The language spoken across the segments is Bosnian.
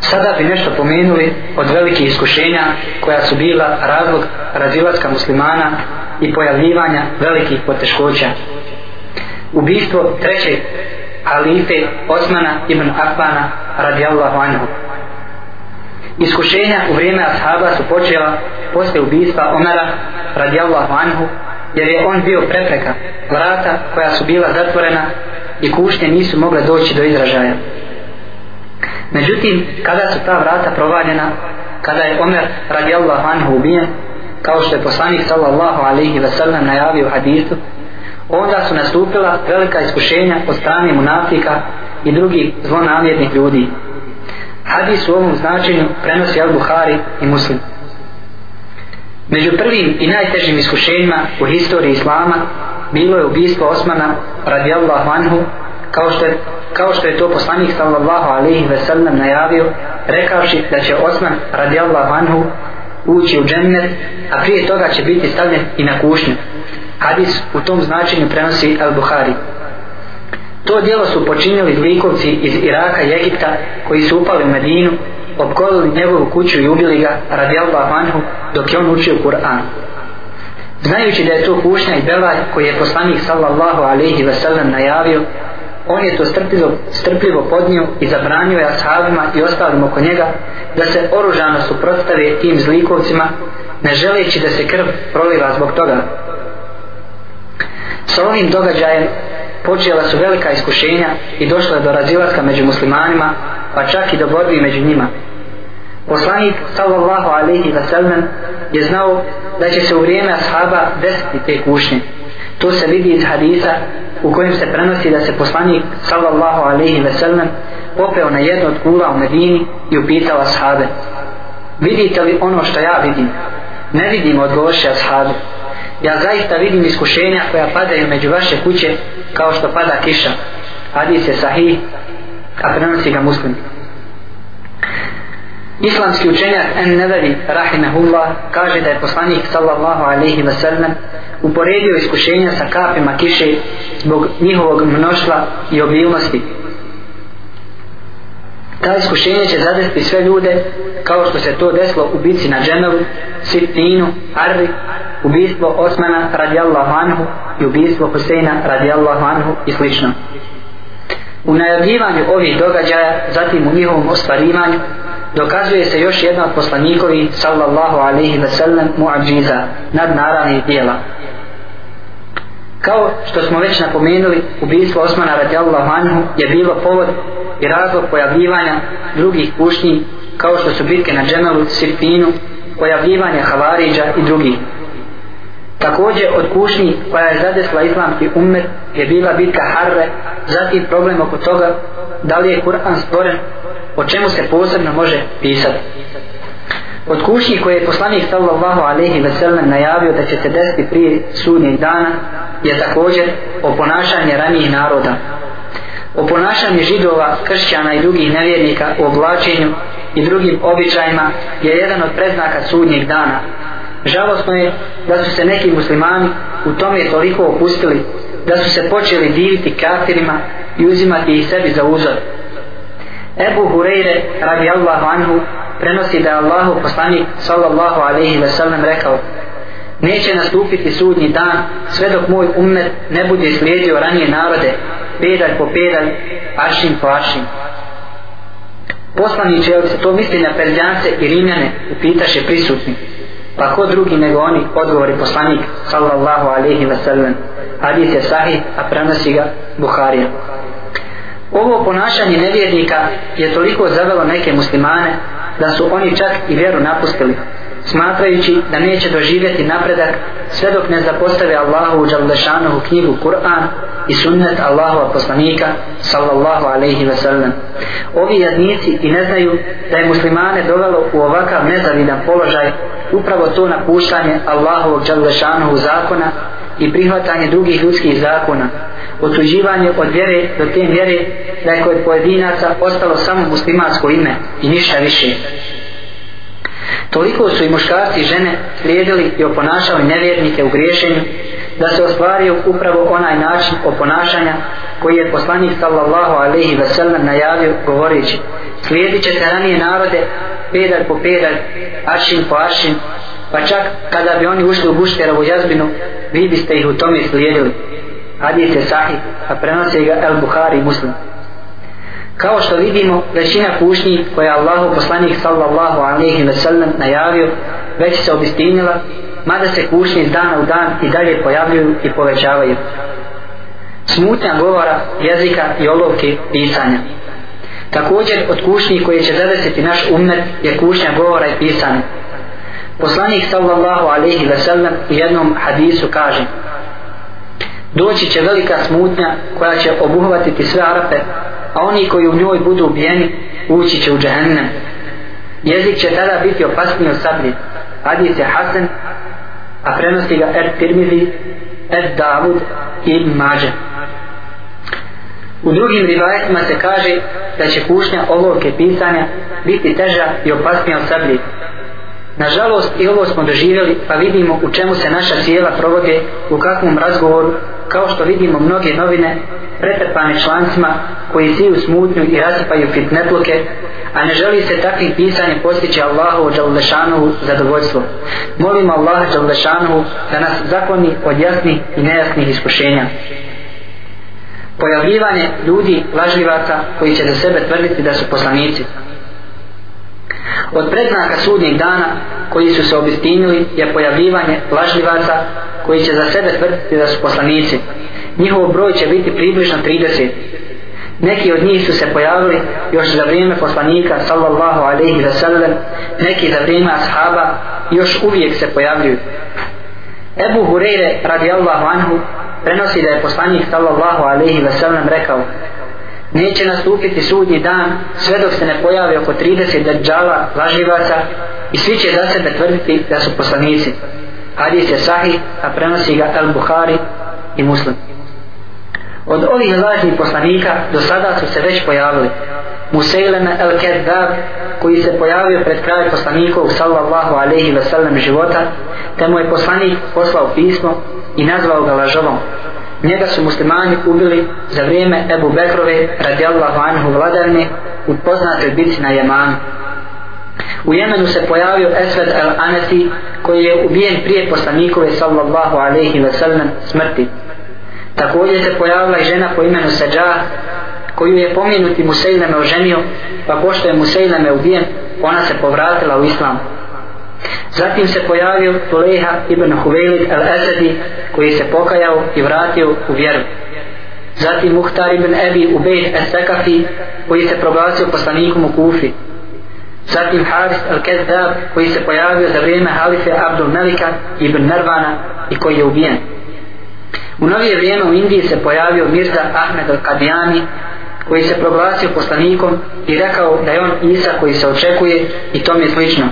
Sada bi nešto pomenuli od velikih iskušenja koja su bila razlog razilaska muslimana i pojavljivanja velikih poteškoća. Ubistvo trećeg halife Osmana ibn Affana radijallahu anhu. Iskušenja u vrijeme ashaba su počela posle ubistva Omara radijallahu anhu jer je on bio prepreka vrata koja su bila zatvorena i kušnje nisu mogle doći do izražaja. Međutim, kada su ta vrata provaljena, kada je Omer radijallahu anhu ubijen, kao što je poslanik sallallahu alaihi ve sellem najavio u hadisu, onda su nastupila velika iskušenja od strane munafika i drugih zlonamjernih ljudi. Hadis u ovom značenju prenosi Al-Buhari i Muslim. Među prvim i najtežim iskušenjima u historiji Islama bilo je ubijstvo Osmana radijallahu anhu kao što je, kao što je to poslanik sallallahu alaihi ve sellem najavio rekavši da će Osman radijallahu anhu ući u džennet a prije toga će biti stavljen i na kušnju. Hadis u tom značenju prenosi Al-Buhari to dijelo su počinili zlikovci iz Iraka i Egipta koji su upali u Medinu opkolili njegovu kuću i ubili ga radijallahu anhu dok je on učio Kur'an. Znajući da je to kušnja i belaj koji je poslanik sallallahu alaihi ve sellem najavio on je to strpljivo, strpljivo podnio i zabranio je ashabima i ostalim oko njega da se oružano suprotstave tim zlikovcima ne želeći da se krv proliva zbog toga. Sa ovim događajem počela su velika iskušenja i došla je do razilaska među muslimanima pa čak i do borbi među njima. Poslanik sallallahu alaihi wa sallam je znao da će se u vrijeme ashaba desiti te kušnje to se vidi iz hadisa u kojem se prenosi da se poslanik sallallahu alaihi ve sellem popeo na jedno od kula u Medini i upitao ashabe vidite li ono što ja vidim? Ne vidim odgovorše ashabe. Ja zaista vidim iskušenja koja padaju među vaše kuće kao što pada kiša. Hadis je sahih a prenosi ga muslim. Islamski učenjak En Nevevi Rahimehullah kaže da je poslanik sallallahu alaihi ve sellem uporedio iskušenja sa kapima kiše zbog njihovog mnoštva i obilnosti. Ta iskušenja će zadesti sve ljude kao što se to desilo u bici na Džemelu, Sitinu, Arri, ubistvo Osmana radijallahu anhu i ubistvo Huseina radijallahu anhu i slično. U najavljivanju ovih događaja, zatim u njihovom ostvarivanju, dokazuje se još jedna od poslanikovi sallallahu alaihi ve sellem muadžiza nad naravnih dijela. Kao što smo već napomenuli, ubijstvo Osmana radijallahu anhu je bilo povod i razlog pojavljivanja drugih kušnji kao što su bitke na Džemelu, Sirtinu, pojavljivanje Havariđa i drugih. Također od kušnji koja je zadesla islamski ummet je bila bitka Harre, zatim problem oko toga da li je Kur'an stvoren, o čemu se posebno može pisati. Od kušnji koje je poslanik sallallahu alaihi ve sellem najavio da će se desiti prije sudnjeg dana je također o ponašanje ranijih naroda. O ponašanju židova, kršćana i drugih nevjernika u oblačenju i drugim običajima je jedan od predznaka sudnjeg dana. Žalostno je da su se neki muslimani u tome toliko opustili da su se počeli diviti kafirima i uzimati ih sebi za uzor. Ebu Hureyre radi Allahu anhu prenosi da je Allahu poslanik sallallahu alaihi ve sellem rekao neće nastupiti sudnji dan sve dok moj ummet ne bude slijedio ranije narode pedalj po pedalj aršin po aršin. Poslaniće ali se to misli na Perzijance i Rimljane upitaše prisutni. Pa ko drugi nego oni? odgovori poslanik sallallahu alaihi ve sellem hadis je sahih a prenosi ga Buharija ovo ponašanje nevjernika je toliko zavelo neke muslimane da su oni čak i vjeru napustili smatrajući da neće doživjeti napredak sve dok ne zapostave Allahu u knjigu Kur'an i sunnet Allahova poslanika sallallahu alaihi ve sellem. Ovi jadnici i ne znaju da je muslimane dovelo u ovakav nezavidan položaj upravo to napuštanje Allahovog Đalešanovu zakona i prihvatanje drugih ljudskih zakona otuđivanje od vjere do te vjere da je kod pojedinaca ostalo samo muslimansko ime i ništa više. Toliko su i muškarci i žene slijedili i oponašali nevjernike u griješenju da se ostvario upravo onaj način oponašanja koji je poslanik sallallahu alaihi ve sellem najavio govoreći slijedit ćete ranije narode pedalj po pedalj, aršin po aršin pa čak kada bi oni ušli u bušterovu jazbinu vi biste ih u tome slijedili hadis je sahih a prenose ga El Buhari muslim. Kao što vidimo većina kušnji koja Allahu poslanik sallallahu alaihi ve sellem najavio već se obistinila mada se kušnje iz dana u dan i dalje pojavljuju i povećavaju. Smutnja govora jezika i olovke pisanja. Također od kušnji koje će zadesiti naš umet je kušnja govora i pisanja. Poslanik sallallahu alaihi ve sellem u jednom hadisu kaže doći će velika smutnja koja će obuhvatiti sve Arape a oni koji u njoj budu ubijeni ući će u džehennem. Jezik će tada biti opasniji od sablje. Hadis je Hasan a prenosi ga Ed Tirmidhi Ed Davud i Ibn Mađe. U drugim rivajetima se kaže da će kušnja olovke pisanja biti teža i opasnija od sablje. Nažalost i ovo smo doživjeli pa vidimo u čemu se naša cijela provode u kakvom razgovoru kao što vidimo mnoge novine pretrpane člancima koji siju smutnju i rasipaju fitnetluke a ne želi se takvim pisanjem postići Allahu Đalešanovu zadovoljstvo. Molimo Allaha Đalešanovu da nas zakoni od jasnih i nejasnih iskušenja. Pojavljivanje ljudi lažljivaca koji će za sebe tvrditi da su poslanici. Od predznaka sudnjeg dana koji su se obistinili je pojavljivanje lažljivaca koji će za sebe tvrditi da su poslanici. Njihov broj će biti približno 30. Neki od njih su se pojavili još za vrijeme poslanika sallallahu alaihi wa sallam, neki za vrijeme ashaba još uvijek se pojavljuju. Ebu Hureyre radijallahu anhu prenosi da je poslanik sallallahu alaihi wa sallam rekao neće nastupiti sudnji dan sve dok se ne pojavi oko 30 dađala laživaca i svi će za sebe tvrditi da su poslanici. Hadis je sahih, a prenosi ga El Buhari i Muslim. Od ovih lažnih poslanika do sada su se već pojavili Museileme el Kedab koji se pojavio pred kraj poslanikov sallallahu alaihi ve sellem života te mu je poslanik poslao pismo i nazvao ga lažovom njega su muslimani ubili za vrijeme Ebu Bekrove radijallahu anhu vladavne u poznatoj bitci na Jemanu u Jemenu se pojavio Esved el Anasi koji je ubijen prije poslanikove sallallahu alaihi ve sellem smrti Također se pojavila i žena po imenu Seđa koju je pomenuti Musejleme oženio, pa pošto je Musejleme ubijen, ona se povratila u islam. Zatim se pojavio Tuleha ibn Huvelid el-Esedi, koji se pokajao i vratio u vjeru. Zatim Muhtar ibn Ebi Ubejd el-Sekafi, koji se proglasio poslanikom u Kufi. Zatim Haris el-Kezdab, koji se pojavio za vrijeme halife Abdul Melika ibn Nervana i koji je ubijen. U novije vrijeme u Indiji se pojavio Mirza Ahmed al-Kadijani koji se proglasio poslanikom i rekao da je on Isa koji se očekuje i tom je slično.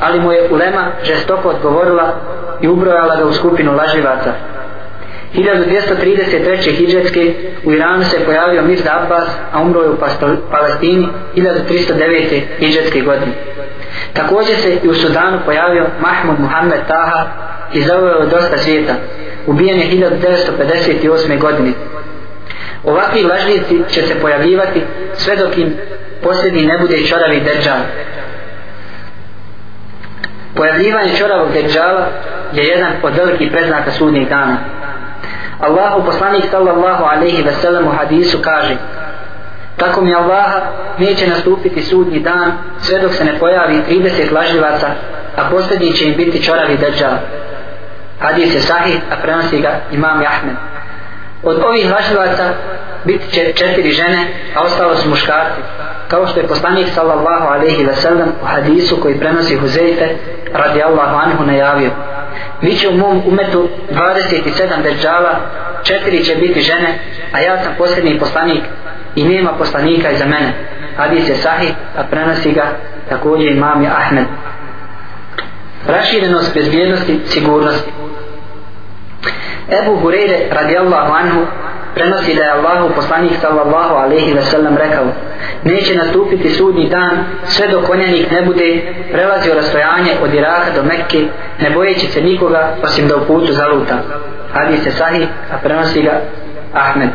Ali mu je Ulema žestoko odgovorila i ubrojala ga u skupinu laživaca. 1233. hijđetske u Iranu se pojavio Mirza Abbas, a umro je u Palestini 1309. hijđetske godine. Također se i u Sudanu pojavio Mahmud Muhammed Taha i zavojao dosta svijeta ubijen je 1958. godine. Ovakvi lažnici će se pojavljivati sve dok im posljednji ne bude čoravi deđal. Pojavljivanje čoravog deđala je jedan od velikih preznaka sudnjeg dana. Allahu poslanik sallallahu alaihi ve sellem u hadisu kaže Tako mi Allaha neće nastupiti sudnji dan sve dok se ne pojavi 30 lažljivaca, a posljednji će im biti čoravi deđal hadis je sahih a prenosi ga imam Ahmed. Od ovih lažljivaca biti će četiri žene a ostalo su muškarci kao što je poslanik sallallahu alaihi ve sellem u hadisu koji prenosi Huzeyfe radi Allahu anhu najavio mi će u mom umetu 27 deđala četiri će biti žene a ja sam posljednji poslanik i nema poslanika iza mene. Hadis je sahih a prenosi ga također imam Ahmed. Raširenost bezbjednosti sigurnosti. Ebu Hureyre radijallahu anhu prenosi da je Allahu poslanik sallallahu alaihi ve sellem rekao neće nastupiti sudnji dan sve dok konjanik ne bude prelazio rastojanje od Iraka do Mekke ne bojeći se nikoga osim da u putu zaluta hadis je sahih a prenosi ga Ahmed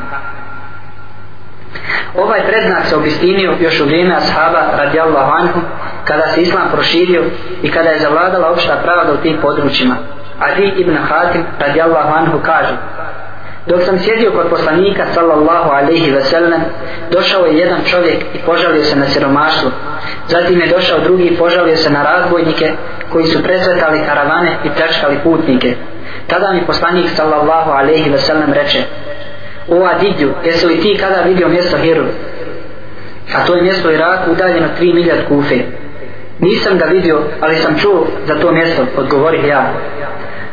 Ovaj predznak se obistinio još u vrijeme ashaba radijallahu anhu kada se islam proširio i kada je zavladala opšta pravda u tim područjima. Adi ibn Hatim radijallahu anhu kaže Dok sam sjedio kod poslanika sallallahu alaihi ve sellem, došao je jedan čovjek i požalio se na siromaštvo. Zatim je došao drugi i požalio se na razbojnike koji su presvetali karavane i pljačkali putnike. Tada mi poslanik sallallahu alaihi ve sellem reče O Adidju, jesi li ti kada vidio mjesto Hiru? A to je mjesto Iraku udaljeno 3 milijard Kufe. Nisam ga vidio, ali sam čuo za to mjesto, odgovorih ja.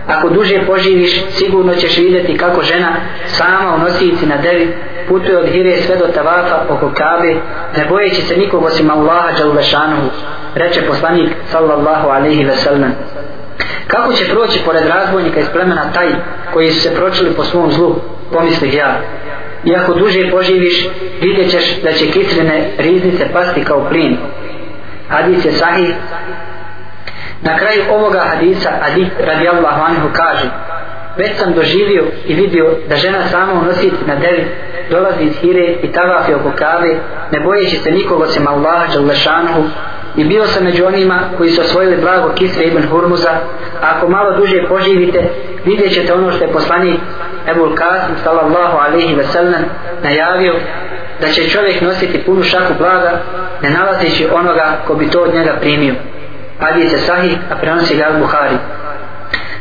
Ako duže poživiš, sigurno ćeš vidjeti kako žena sama u nosici na devi putuje od Hire sve do Tavafa oko Kabe, ne bojeći se nikog osim Allaha Đalubešanohu, reče poslanik sallallahu alaihi ve sellem. Kako će proći pored razbojnika iz plemena taj koji su se pročili po svom zlu, pomislih ja. Iako duže poživiš, vidjet ćeš da će kitrine riznice pasti kao plin. Hadis je sahih. Na kraju ovoga hadisa Adi radijallahu anhu kaže Već sam doživio i vidio da žena sama unositi na devi dolazi iz hire i tavafi oko kave ne bojeći se nikog osim Allaha Đalešanuhu i bio sam među onima koji su osvojili blago Kisre ibn Hurmuza. A ako malo duže poživite vidjet ćete ono što je poslanik Ebul Qasim sallallahu alaihi ve sellem najavio da će čovjek nositi punu šaku blaga ne nalazeći onoga ko bi to od njega primio hadis je sahih a prenosi ga Buhari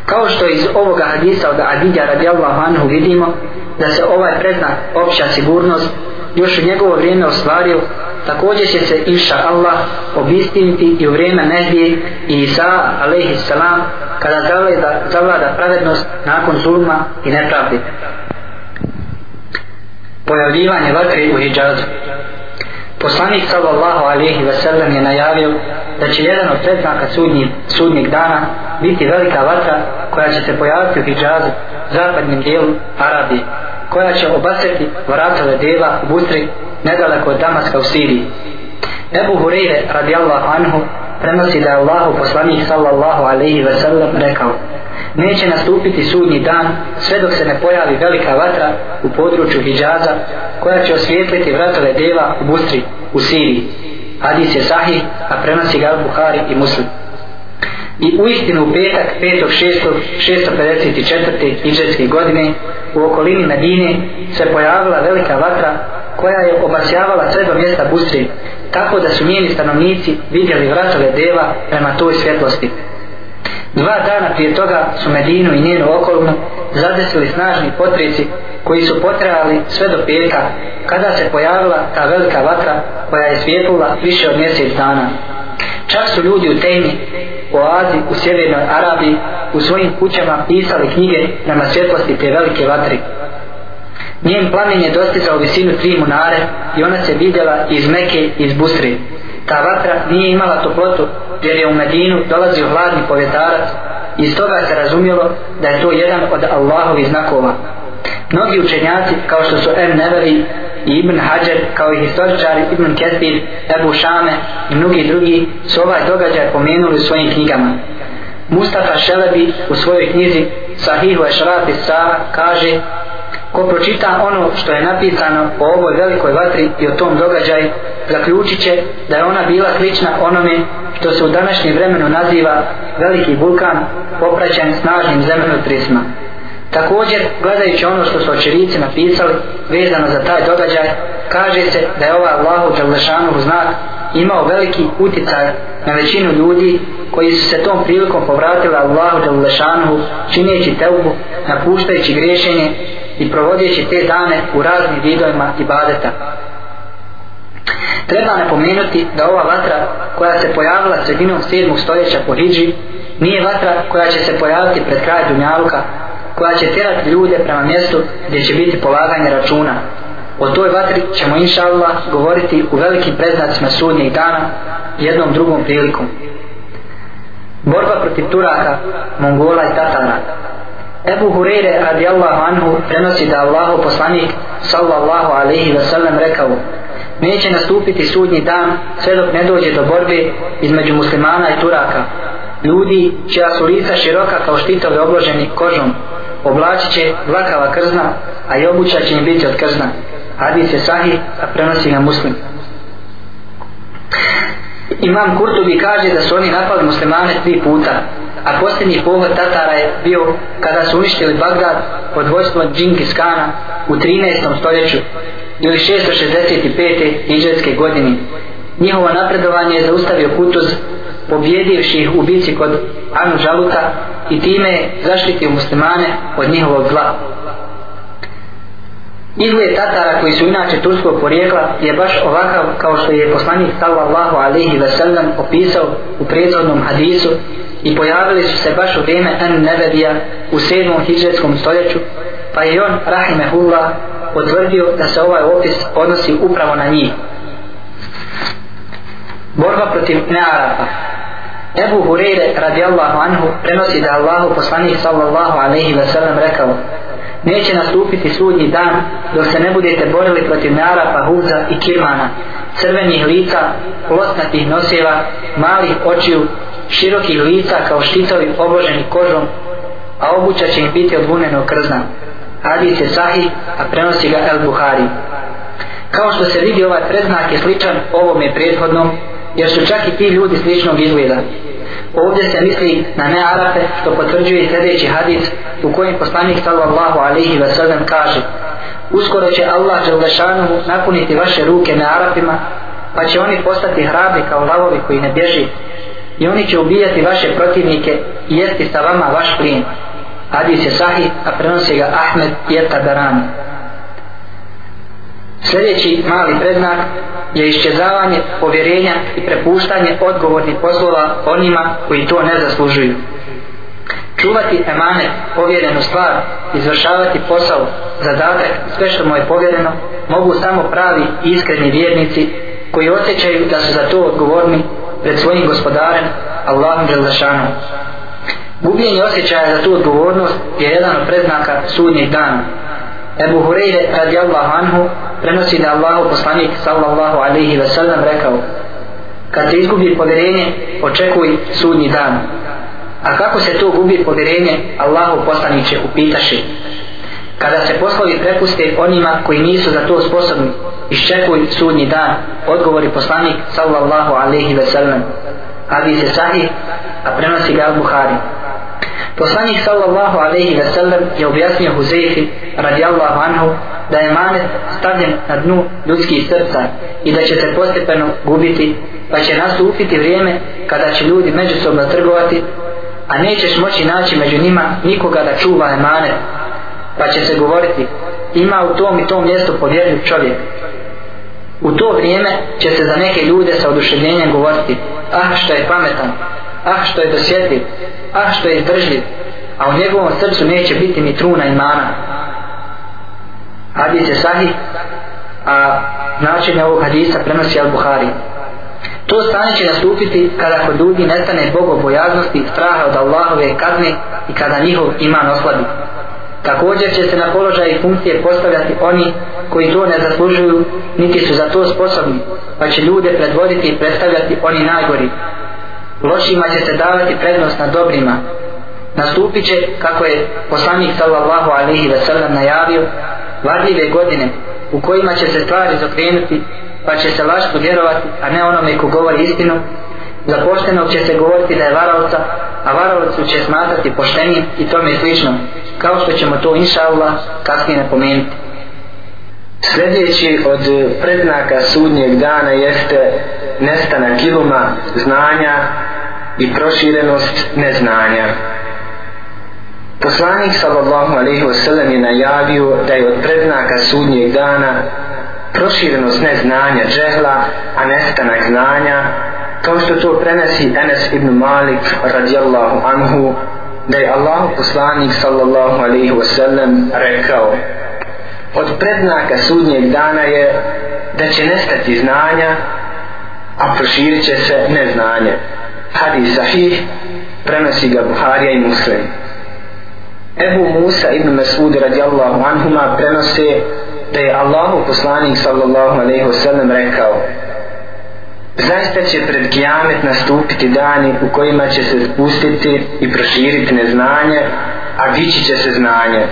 kao što iz ovoga hadisa od Adidja radijallahu anhu vidimo da se ovaj predznak opća sigurnost još u njegovo vrijeme ostvario također će se inša Allah obistiniti i u vrijeme Nehdije i Isa alaihi salam kada zavlada, zavlada pravednost nakon zulma i nepravdi pojavljivanje vatre u hijazu poslanik sallallahu alaihi ve sellem je najavio da će jedan od predznaka sudnji, sudnjeg dana biti velika vatra koja će se pojaviti u Hidžazu, zapadnim dijelu Arabije koja će obasjeti vratove deva u Busri, nedaleko od Damaska u Siriji. Ebu Hureyre radijallahu anhu prenosi da je Allahu poslanik sallallahu alaihi ve sellem rekao neće nastupiti sudnji dan sve dok se ne pojavi velika vatra u području Hidžaza koja će osvijetliti vratove deva u Bustri u Siriji. Hadis je sahih, a prenosi ga Buhari i Muslim. I u istinu u petak 5.6.654. iđeske godine u okolini Medine se pojavila velika vatra koja je obasjavala sve do mjesta Bustri, tako da su njeni stanovnici vidjeli vratove deva prema toj svjetlosti. Dva dana prije toga su Medinu i njenu okolinu zadesili snažni potreci koji su potrajali sve do petka kada se pojavila ta velika vatra koja je svijetlila više od mjesec dana. Čak su ljudi u Tejmi, u Oazi, u Sjevernoj Arabiji, u svojim kućama pisali knjige prema svjetlosti te velike vatri. Njen plamen je dostizao visinu tri munare i ona se vidjela iz Meke iz Busri. Ta vatra nije imala toplotu jer je u Medinu dolazio hladni povjetarac i iz toga se razumjelo da je to jedan od Allahovih znakova. Mnogi učenjaci kao što su M. Nevevi i Ibn Hajar kao i historičari Ibn Kesir, Ebu Šame i mnogi drugi su ovaj događaj pomenuli u svojim knjigama. Mustafa Šelebi u svojoj knjizi Sahihu Ešrati Sara kaže ko pročita ono što je napisano o ovoj velikoj vatri i o tom događaju zaključit će da je ona bila slična onome što se u današnjem vremenu naziva veliki vulkan popraćen snažnim zemljotresima. Također, gledajući ono što su očevici napisali vezano za taj događaj, kaže se da je ovaj Allahu Đalešanov znak imao veliki uticaj na većinu ljudi koji su se tom prilikom povratili Allahu Đalešanov čineći teubu, napuštajući griješenje i provodjeći te dane u raznim vidovima i badeta. Treba napomenuti da ova vatra koja se pojavila sredinom 7. stoljeća po Hidži nije vatra koja će se pojaviti pred kraj Dunjaluka koja će terati ljude prema mjestu gdje će biti polaganje računa. O toj vatri ćemo inša Allah govoriti u velikim preznacima sudnjeg dana jednom drugom prilikom. Borba protiv Turaka, Mongola i Tatara Ebu Hureyre radijallahu anhu prenosi da Allahu poslanik sallallahu alaihi wa sallam rekao neće nastupiti sudnji dan sve dok ne dođe do borbe između muslimana i turaka. Ljudi čija su lica široka kao štitovi obloženi kožom oblačit će dlakava krzna a i obuća će im biti od krzna. Hadis je sahih a prenosi na muslim. Imam Kurtubi kaže da su oni napali muslimane tri puta a posljednji pohod Tatara je bio kada su uništili Bagdad pod vojstvom Džingis Kana u 13. stoljeću ili 665. hijđarske godine. Njihovo napredovanje je zaustavio Kutuz pobjedivši ih u bici kod Anu Žaluta i time zaštitio muslimane od njihovog zla. Izgled Tatara koji su inače turskog porijekla je baš ovakav kao što je poslanik sallallahu alaihi ve sellem opisao u prethodnom hadisu i pojavili su se baš u vrijeme An Nebedija u 7. hijđetskom stoljeću pa je on rahimehullah potvrdio da se ovaj opis odnosi upravo na njih. Borba protiv Nearapa Ebu Hureyre radijallahu anhu prenosi da Allahu poslanik sallallahu alaihi ve sellem rekao neće nastupiti sudnji dan dok se ne budete borili protiv Nearapa, Huza i Kirmana crvenih lica, losnatih noseva, malih očiju, širokih lica kao štitovi oboženi kožom, a obuća će im biti od vunenog krzna. Hadis je sahih, a prenosi ga El Buhari. Kao što se vidi ovaj predznak je sličan ovome prethodnom, jer su čak i ti ljudi sličnog izgleda. Ovdje se misli na ne Arape, što potvrđuje sljedeći hadis u kojem poslanik sallallahu alaihi ve sellem kaže Uskoro će Allah Đalešanu napuniti vaše ruke na Arapima, pa će oni postati hrabri kao lavovi koji ne bježi i oni će ubijati vaše protivnike i jesti sa vama vaš plin. Hadis je sahih, a prenosi ga Ahmed i Eta Sljedeći mali prednak je iščezavanje povjerenja i prepuštanje odgovornih poslova onima koji to ne zaslužuju. Čuvati emanet, povjerenu stvar, izvršavati posao, zadatak, sve što mu je povjereno, mogu samo pravi i iskreni vjernici koji osjećaju da su za to odgovorni pred svojim gospodarem Allahom Đelešanom. Gubljenje osjećaja za tu odgovornost je jedan od predznaka sudnjeg dana. Ebu Hureyre radijallahu anhu prenosi da Allahu poslanik sallallahu alaihi ve sellem rekao kad se izgubi povjerenje očekuj sudnji dan. A kako se to gubi povjerenje Allahu poslaniće upitaši kada se poslovi prepuste onima koji nisu za to sposobni iščekuj sudnji dan odgovori poslanik sallallahu alaihi ve sellem hadis je sahih a prenosi ga al-Buhari Poslanik sallallahu alaihi ve sellem je objasnio Huzeyfi radijallahu anhu da je manet stavljen na dnu ljudskih srca i da će se postepeno gubiti pa će nastupiti vrijeme kada će ljudi međusobno trgovati a nećeš moći naći među njima nikoga da čuva emanet pa će se govoriti ima u tom i tom mjestu povjerljiv čovjek. U to vrijeme će se za neke ljude sa oduševljenjem govoriti ah što je pametan ah što je dosjetljiv ah što je izdržljiv a u njegovom srcu neće biti ni truna imana hadis je sahih a značenje ovog hadisa prenosi Al-Buhari to stanje će nastupiti kada kod ljudi nestane bogobojaznosti straha od Allahove kazne i kada njihov iman oslabi. Također će se na položaj i funkcije postavljati oni koji to ne zaslužuju niti su za to sposobni pa će ljude predvoditi i predstavljati oni najgori lošima će se davati prednost na dobrima. Nastupit će kako je poslanik sallallahu alaihi ve sallam najavio varljive godine u kojima će se stvari zokrenuti pa će se laž vjerovati a ne onome ko govori istinu. Za poštenog će se govoriti da je varalca a varalcu će smatrati poštenim i tome slično kao što ćemo to inša Allah kasnije napomenuti. Sljedeći od prednaka sudnjeg dana jeste nestanak iluma, znanja i proširenost neznanja. Poslanik sallallahu alaihi wasallam je najavio da je od prednaka sudnjeg dana proširenost neznanja džehla, a nestanak znanja, kao što to prenesi Enes ibn Malik radijallahu anhu, da je Allah poslanik sallallahu alaihi wasallam rekao od prednaka sudnjeg dana je da će nestati znanja, a proširit će se neznanje. Hadis sahih prenosi ga Buharija i Muslim. Ebu Musa ibn Mas'ud radijallahu anhuma prenose da je Allahu poslanik sallallahu alaihi wasallam rekao Zaista će pred kijamet nastupiti dani u kojima će se spustiti i proširiti neznanje, a dići će se znanje.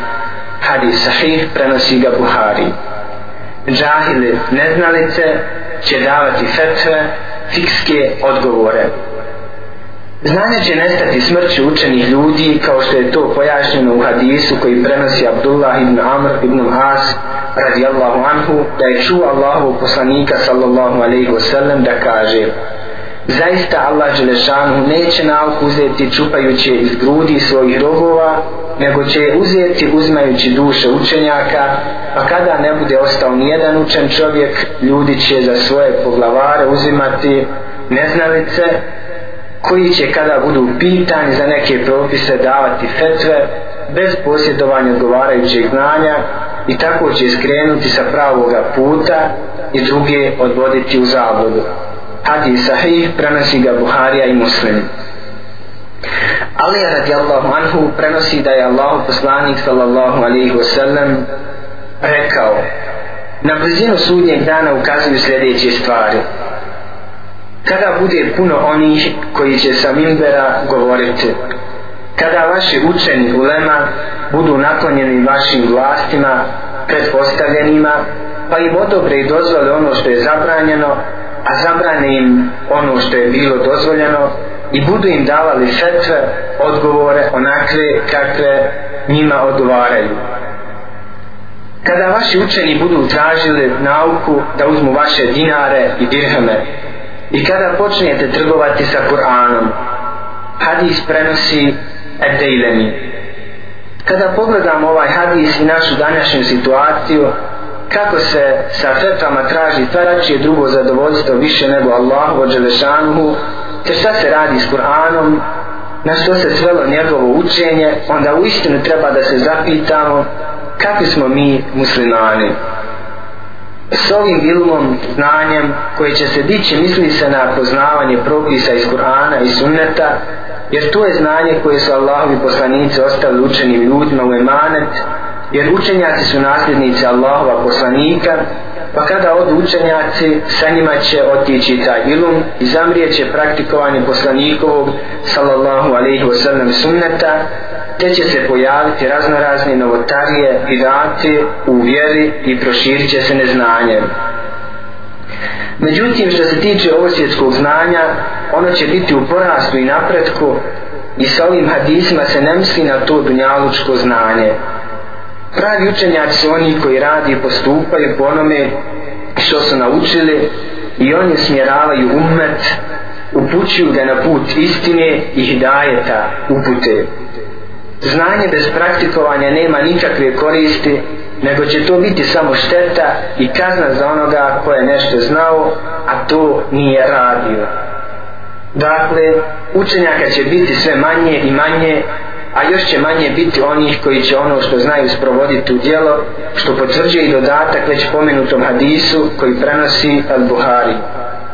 Hadis sahih prenosi ga Buhari. Džahili neznalice će davati fetve, fikske odgovore. Znanje će nestati smrću učenih ljudi kao što je to pojašnjeno u hadisu koji prenosi Abdullah ibn Amr ibn As radijallahu anhu da je čuo Allahu poslanika sallallahu alaihi wasallam da kaže Zaista Allah Želešanu neće nauku uzeti čupajući iz grudi svojih rogova, nego će je uzeti uzmajući duše učenjaka, a kada ne bude ostao nijedan učen čovjek, ljudi će za svoje poglavare uzimati neznalice, koji će kada budu pitani za neke propise davati fetve bez posjedovanja odgovarajućeg znanja i tako će skrenuti sa pravoga puta i druge odvoditi u zabludu. Hadis sahih prenosi ga Buharija i Muslim. Ali radijallahu anhu prenosi da je Allah poslanik sallallahu alaihi wasallam rekao na blizinu sudnjeg dana ukazuju sljedeće stvari kada bude puno onih koji će sa mimbera govoriti. Kada vaši učeni ulema budu naklonjeni vašim vlastima predpostavljenima pa im odobre i dozvole ono što je zabranjeno a zabrane im ono što je bilo dozvoljeno i budu im davali fetve odgovore onakve kakve njima odgovaraju. Kada vaši učeni budu tražili nauku da uzmu vaše dinare i dirhame i kada počnete trgovati sa Kur'anom hadis prenosi Ed-Dejlemi kada pogledamo ovaj hadis i našu današnju situaciju kako se sa fetvama traži tvarač je drugo zadovoljstvo više nego Allahu od Želešanuhu te šta se radi s Kur'anom na što se svelo njegovo učenje onda u istinu treba da se zapitamo kakvi smo mi muslimani s ovim ilmom, znanjem koje će se dići misli se na poznavanje propisa iz Kur'ana i sunneta jer to je znanje koje su Allahovi poslanici ostavili učenim ljudima u emanet jer učenjaci su nasljednici Allahova poslanika pa kada odu učenjaci sa njima će otići taj ilum i zamrijeće praktikovanje poslanikovog sallallahu alaihi wasallam sunneta te će se pojaviti raznorazne novotarije i date u vjeri i proširit će se neznanje. Međutim, što se tiče ovosvjetskog znanja, ono će biti u porastu i napretku i sa ovim hadisima se ne misli na to dunjalučko znanje. Pravi učenjaci su oni koji radi i postupaju po onome što su naučili i oni smjeravaju umet, upućuju ga na put istine i hidajeta upute. Znanje bez praktikovanja nema nikakve koristi, nego će to biti samo šteta i kazna za onoga ko je nešto znao, a to nije radio. Dakle, učenjaka će biti sve manje i manje, a još će manje biti onih koji će ono što znaju sprovoditi u djelo, što potvrđuje i dodatak već pomenutom hadisu koji prenosi Al-Buhari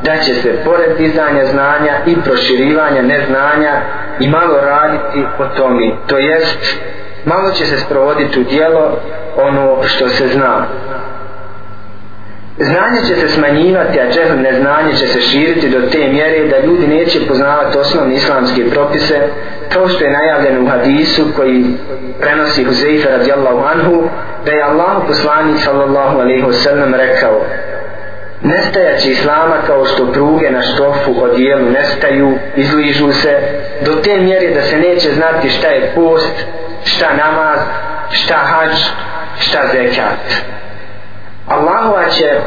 da će se pored dizanja znanja i proširivanja neznanja i malo raditi o tome. To jest, malo će se sprovoditi u dijelo ono što se zna. Znanje će se smanjivati, a džehl neznanje će se širiti do te mjere da ljudi neće poznavati osnovne islamske propise, kao što je najavljeno u hadisu koji prenosi Huzeifa radijallahu anhu, da je Allah poslanik sallallahu alaihi wasallam rekao nestajaće islama kao što pruge na štofu odijelu nestaju, izližu se, do te mjere da se neće znati šta je post, šta namaz, šta hađ, šta zekat. Allahova će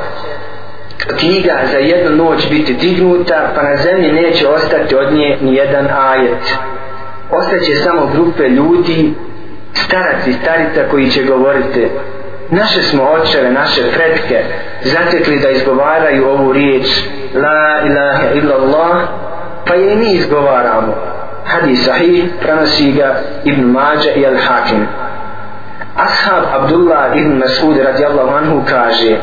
knjiga za jednu noć biti dignuta, pa na zemlji neće ostati od nje ni jedan ajet. Ostaće samo grupe ljudi, starac i starica koji će govoriti naše smo očeve, naše pretke zatekli da izgovaraju ovu riječ La ilaha illallah pa je i mi izgovaramo. Hadis sahih prenosi ga Ibn Mađa i Al-Hakim. Ashab Abdullah ibn Mas'ud radijallahu anhu kaže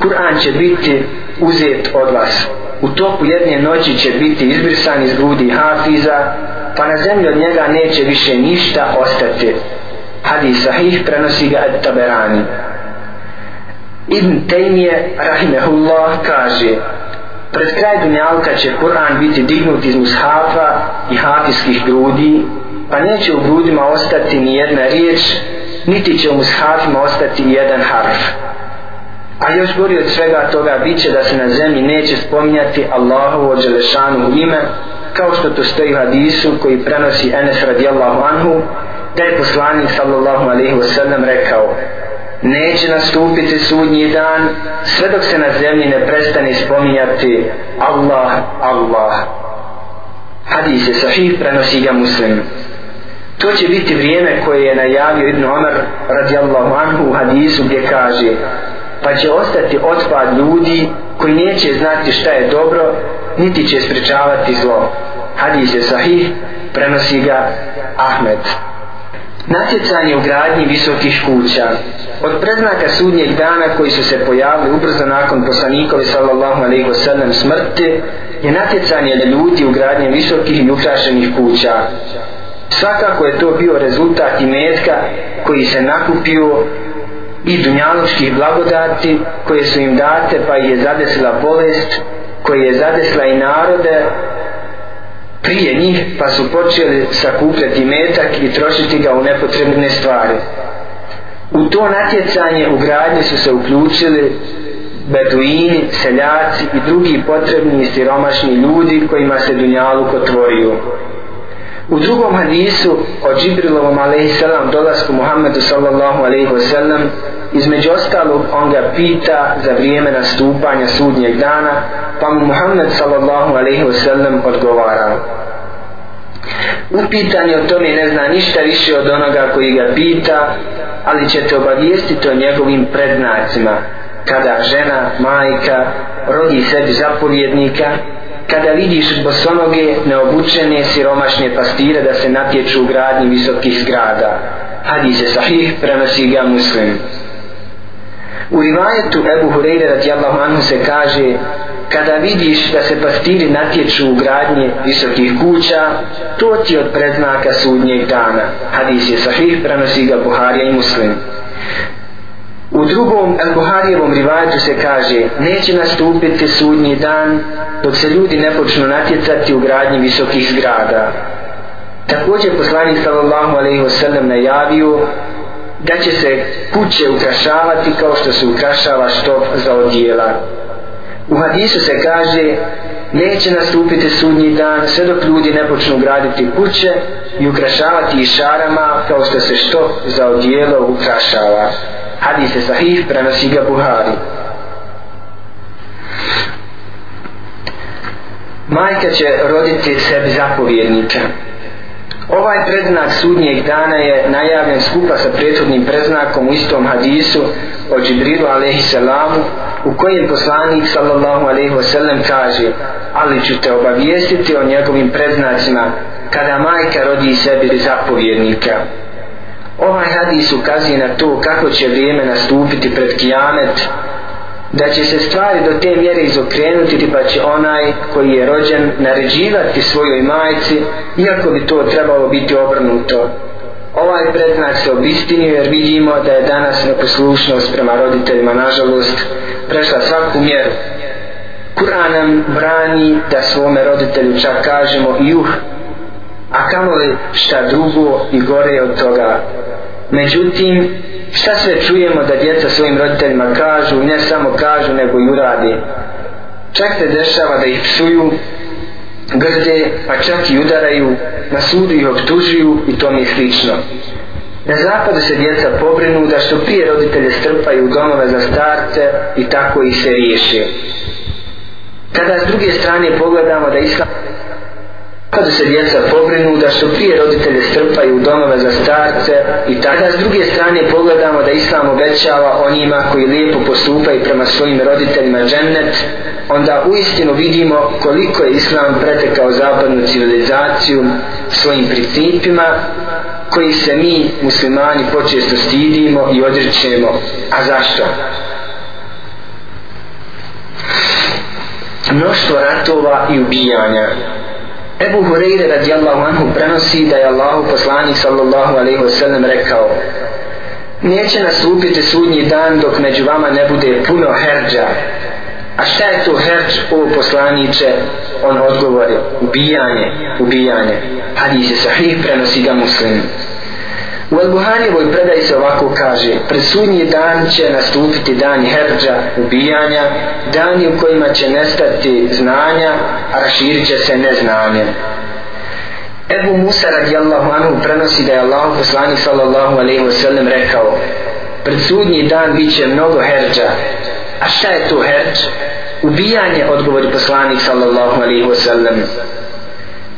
Kur'an će biti uzet od vas. U toku jedne noći će biti izbrisan iz grudi Hafiza pa na zemlji od njega neće više ništa ostati hadis sahih prenosi ga et taberani Ibn Tejmije rahimehullah kaže pred kraj dunjalka će Kur'an biti dignut iz mushafa i hafijskih grudi pa neće u grudima ostati ni jedna riječ niti će u mushafima ostati jedan harf. A još gori od svega toga bit će da se na zemlji neće spominjati Allahovo Đelešanu ime kao što to stoji u hadisu koji prenosi Enes radijallahu anhu da je poslanik sallallahu alaihi wasallam rekao neće nastupiti sudnji dan sve dok se na zemlji ne prestane spominjati Allah, Allah. Hadis je sahih prenosi ga muslim. To će biti vrijeme koje je najavio Ibn Omar radijallahu anhu u hadisu gdje kaže pa će ostati otpad ljudi koji neće znati šta je dobro niti će sprečavati zlo. Hadis je sahih prenosi ga Ahmed natjecanje u gradnji visokih kuća. Od predznaka sudnjeg dana koji su se pojavili ubrzo nakon poslanikove sallallahu alaihi wasallam smrti je natjecanje ljudi u gradnji visokih i ukrašenih kuća. Svakako je to bio rezultat i metka koji se nakupio i dunjalučkih blagodati koje su im date pa je zadesila bolest koje je zadesla i narode prije njih pa su počeli sakupljati metak i trošiti ga u nepotrebne stvari. U to natjecanje u gradnji su se uključili beduini, seljaci i drugi potrebni i siromašni ljudi kojima se dunjaluk otvorio. U drugom hadisu o Džibrilovom a.s. dolasku Muhammedu sallallahu a.s. između ostalog on ga pita za vrijeme nastupanja sudnjeg dana pa mu Muhammed sallallahu a.s. odgovara Upitanje o tome ne zna ništa više od onoga koji ga pita, ali će te obavijestiti o njegovim prednacima, kada žena, majka, rodi sebi zapovjednika, kada vidiš bosonoge neobučene siromašne pastire da se natječu u gradnji visokih zgrada. Hadis je sahih prenosi ga muslim. U rivajetu Ebu Hureyre radijallahu anhu se kaže kada vidiš da se pastiri natječu u gradnje visokih kuća to ti od predznaka sudnjeg dana. Hadis je sahih prenosi ga Buharija i muslim. U drugom Al-Buharijevom rivajetu se kaže neće nastupiti sudnji dan dok se ljudi ne počnu natjecati u gradnji visokih zgrada. Također poslanik sallallahu alaihi wasallam najavio da će se kuće ukrašavati kao što se ukrašava štop za odjela. U hadisu se kaže neće nastupiti sudnji dan sve dok ljudi ne počnu graditi kuće i ukrašavati šarama kao što se štop za odjelo ukrašava hadis je sahih prenosi ga Buhari. Majka će roditi sebi zapovjednika ovaj predznak sudnjeg dana je najavljen skupa sa prethodnim predznakom u istom hadisu o Džibrilu alaihi salamu u kojem poslanik sallallahu alaihi wasallam kaže ali ću te obavijestiti o njegovim predznacima kada majka rodi sebi zapovjednika ovaj hadis ukazuje na to kako će vrijeme nastupiti pred kijamet da će se stvari do te mjere izokrenuti pa će onaj koji je rođen naređivati svojoj majci iako bi to trebalo biti obrnuto. Ovaj predznak se obistinio jer vidimo da je danas neposlušnost prema roditeljima nažalost prešla svaku mjeru. Kur'an nam brani da svome roditelju čak kažemo juh a kamo li šta drugo i gore od toga međutim šta sve čujemo da djeca svojim roditeljima kažu ne samo kažu nego i urade? Čak se dešava da ih psuju grde pa čak i udaraju na sudu ih optužuju i to mi slično. Na zapadu se djeca pobrinu da što prije roditelje strpaju u domove za starce i tako ih se riješe. Kada s druge strane pogledamo da islam kada se djeca pobrinu da što prije roditelje strpaju u domove za starce i tada s druge strane pogledamo da Islam obećava onima koji lijepo postupaju prema svojim roditeljima džennet onda uistinu vidimo koliko je Islam pretekao zapadnu civilizaciju svojim principima koji se mi muslimani počesto stidimo i odričemo a zašto? mnoštvo ratova i ubijanja Ebu Hureyre radijallahu anhu prenosi da je Allahu poslanik sallallahu alaihi wasallam rekao Neće nastupiti sudnji dan dok među vama ne bude puno herđa. A šta je to herđ, o poslaniće? On odgovori, ubijanje, ubijanje. Hadis je sahih, prenosi ga muslim. U Elbuhanjevoj predaj se ovako kaže Presudnji dan će nastupiti dan herđa, ubijanja Dani u kojima će nestati znanja A raširit će se neznanje. Ebu Musa radijallahu anhu prenosi da je Allah poslanik sallallahu alaihi wa sallam rekao Pred sudnji dan bit će mnogo herđa A šta je to herđ? Ubijanje odgovori poslanik sallallahu alaihi wa sallam.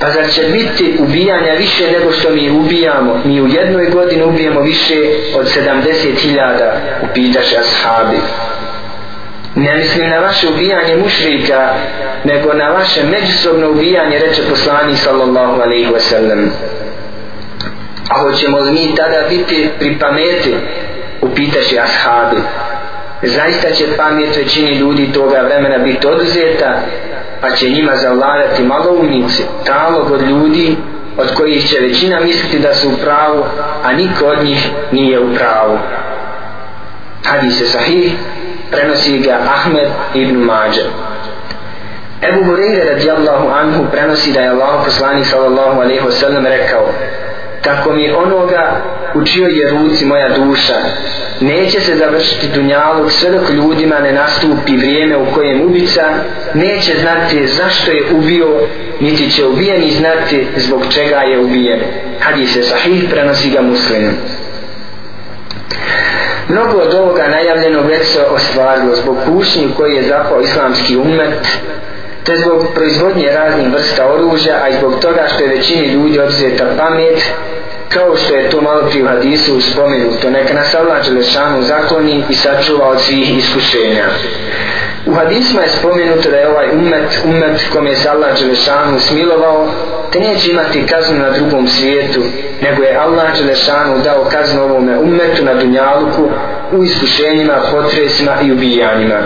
Pa zar će biti ubijanja više nego što mi ubijamo? Mi u jednoj godini ubijemo više od 70.000 upitaše ashabi. Ne mislim na vaše ubijanje mušrika, nego na vaše međusobno ubijanje, reče poslani sallallahu alaihi wa sallam. A hoćemo li mi tada biti pri pameti? Upitaše ashabi. Zaista će pamet većini ljudi toga vremena biti oduzeta pa će njima zavladati maloumnici, talog od ljudi od kojih će većina misliti da su u pravu, a niko od njih nije u pravu. Hadis je sahih, prenosi ga Ahmed ibn Mađer. Ebu Hureyre radijallahu anhu prenosi da je Allah poslanik sallallahu alaihi wasallam rekao tako mi onoga u čijoj je ruci moja duša neće se završiti dunjalog sve dok ljudima ne nastupi vrijeme u kojem ubica neće znati zašto je ubio niti će ubijeni znati zbog čega je ubijen hadis je sahih prenosi ga muslimom. Mnogo od ovoga najavljeno već se ostvarilo zbog kušnji koji je zapao islamski umet, te zbog proizvodnje raznih vrsta oružja, a i zbog toga što je većini ljudi odzeta pamet, kao što je to malo prije u hadisu spomenuto, neka nas Allah Đelešanu zakloni i sačuva od svih iskušenja. U hadisma je spomenuto da je ovaj umet, umet kom je se Allah Đelešanu smilovao, te neće imati kaznu na drugom svijetu, nego je Allah Đelešanu dao kaznu ovome umetu na Dunjaluku u iskušenjima, potresima i ubijanjima.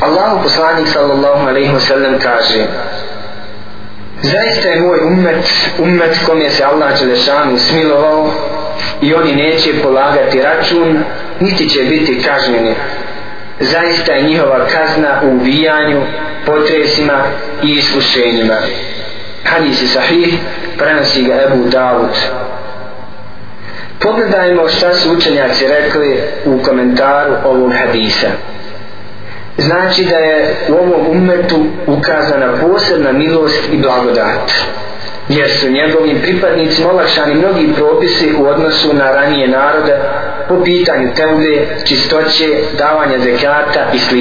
Allahu poslanik sallallahu alaihi wa sallam kaže Zaista je moj umet, umet kom je se Allah Đelešanu smilovao i oni neće polagati račun, niti će biti kažnjeni. Zaista je njihova kazna u ubijanju, potresima i iskušenjima. Hadis je sahih, prenosi ga Ebu Dawud. Pogledajmo šta su učenjaci rekli u komentaru ovog hadisa znači da je u ovom umetu ukazana posebna milost i blagodat jer su njegovim pripadnicima olakšani mnogi propisi u odnosu na ranije narode po pitanju tevbe, čistoće, davanja zekata i sl.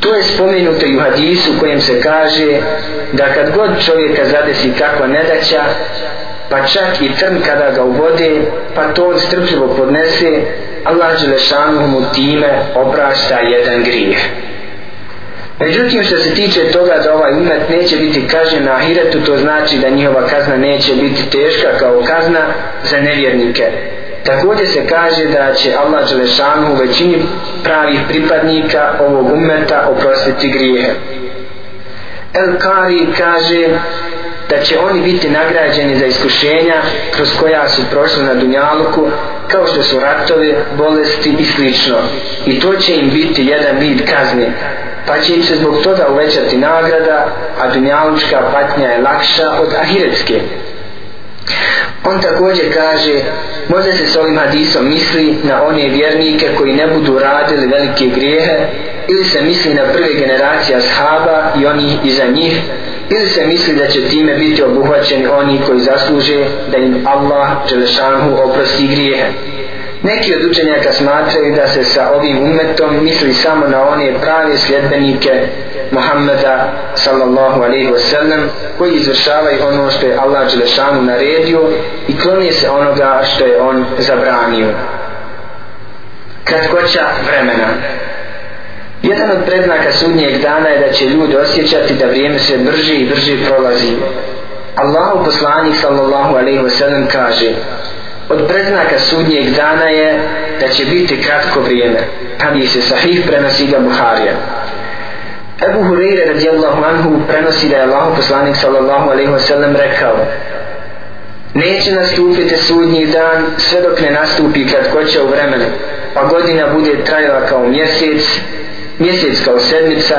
To je spomenuto i u hadisu kojem se kaže da kad god čovjeka zadesi kakva nedaća, pa čak i trn kada ga uvode, pa to on strpljivo podnese, Allah Đelešanu mu time oprašta jedan grijeh. Međutim, što se tiče toga da ovaj umet neće biti kažnjen na ahiretu, to znači da njihova kazna neće biti teška kao kazna za nevjernike. Također se kaže da će Allah Đelešanu u većini pravih pripadnika ovog umeta oprostiti grijehe. El Kari kaže da će oni biti nagrađeni za iskušenja kroz koja su prošli na Dunjaluku kao što su ratovi, bolesti i slično. I to će im biti jedan vid kazni. Pa će im se zbog toga uvećati nagrada, a Dunjalučka patnja je lakša od Ahiretske. On također kaže, možda se s ovim hadisom misli na one vjernike koji ne budu radili velike grijehe, ili se misli na prve generacije ashaba i oni iza njih, ili se misli da će time biti obuhvaćeni oni koji zasluže da im Allah Đelešanhu oprosti grijehe. Neki od učenjaka smatraju da se sa ovim umetom misli samo na one prave sljedbenike Muhammeda sallallahu alaihi wa sallam koji izvršavaju ono što je Allah Đelešanu naredio i klonije se onoga što je on zabranio. Kratkoća vremena Jedan od predznaka sudnjeg dana je da će ljudi osjećati da vrijeme se brže i brže prolazi. Allahu poslanik sallallahu alaihi wa sallam kaže od predznaka sudnjeg dana je da će biti kratko vrijeme. Hadis se sahih prenosi ga Buharija. Ebu Hureyre radijallahu anhu prenosi da je Allah poslanik sallallahu alaihi wa sallam rekao Neće nastupiti sudnji dan sve dok ne nastupi kratkoća u vremenu, pa godina bude trajala kao mjesec, mjesec kao sedmica,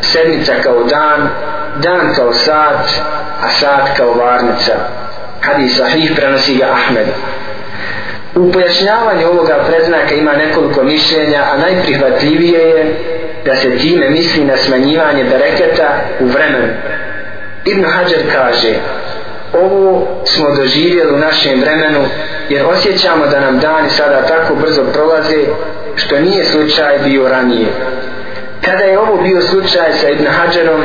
sedmica kao dan, dan kao sat, a sat kao varnica. Hadis sahih prenosi ga Ahmed. U pojašnjavanju ovoga predznaka ima nekoliko mišljenja, a najprihvatljivije je da se time misli na smanjivanje bereketa u vremenu. Ibn Hajar kaže, ovo smo doživjeli u našem vremenu jer osjećamo da nam dani sada tako brzo prolaze što nije slučaj bio ranije. Kada je ovo bio slučaj sa Ibn Hadžerom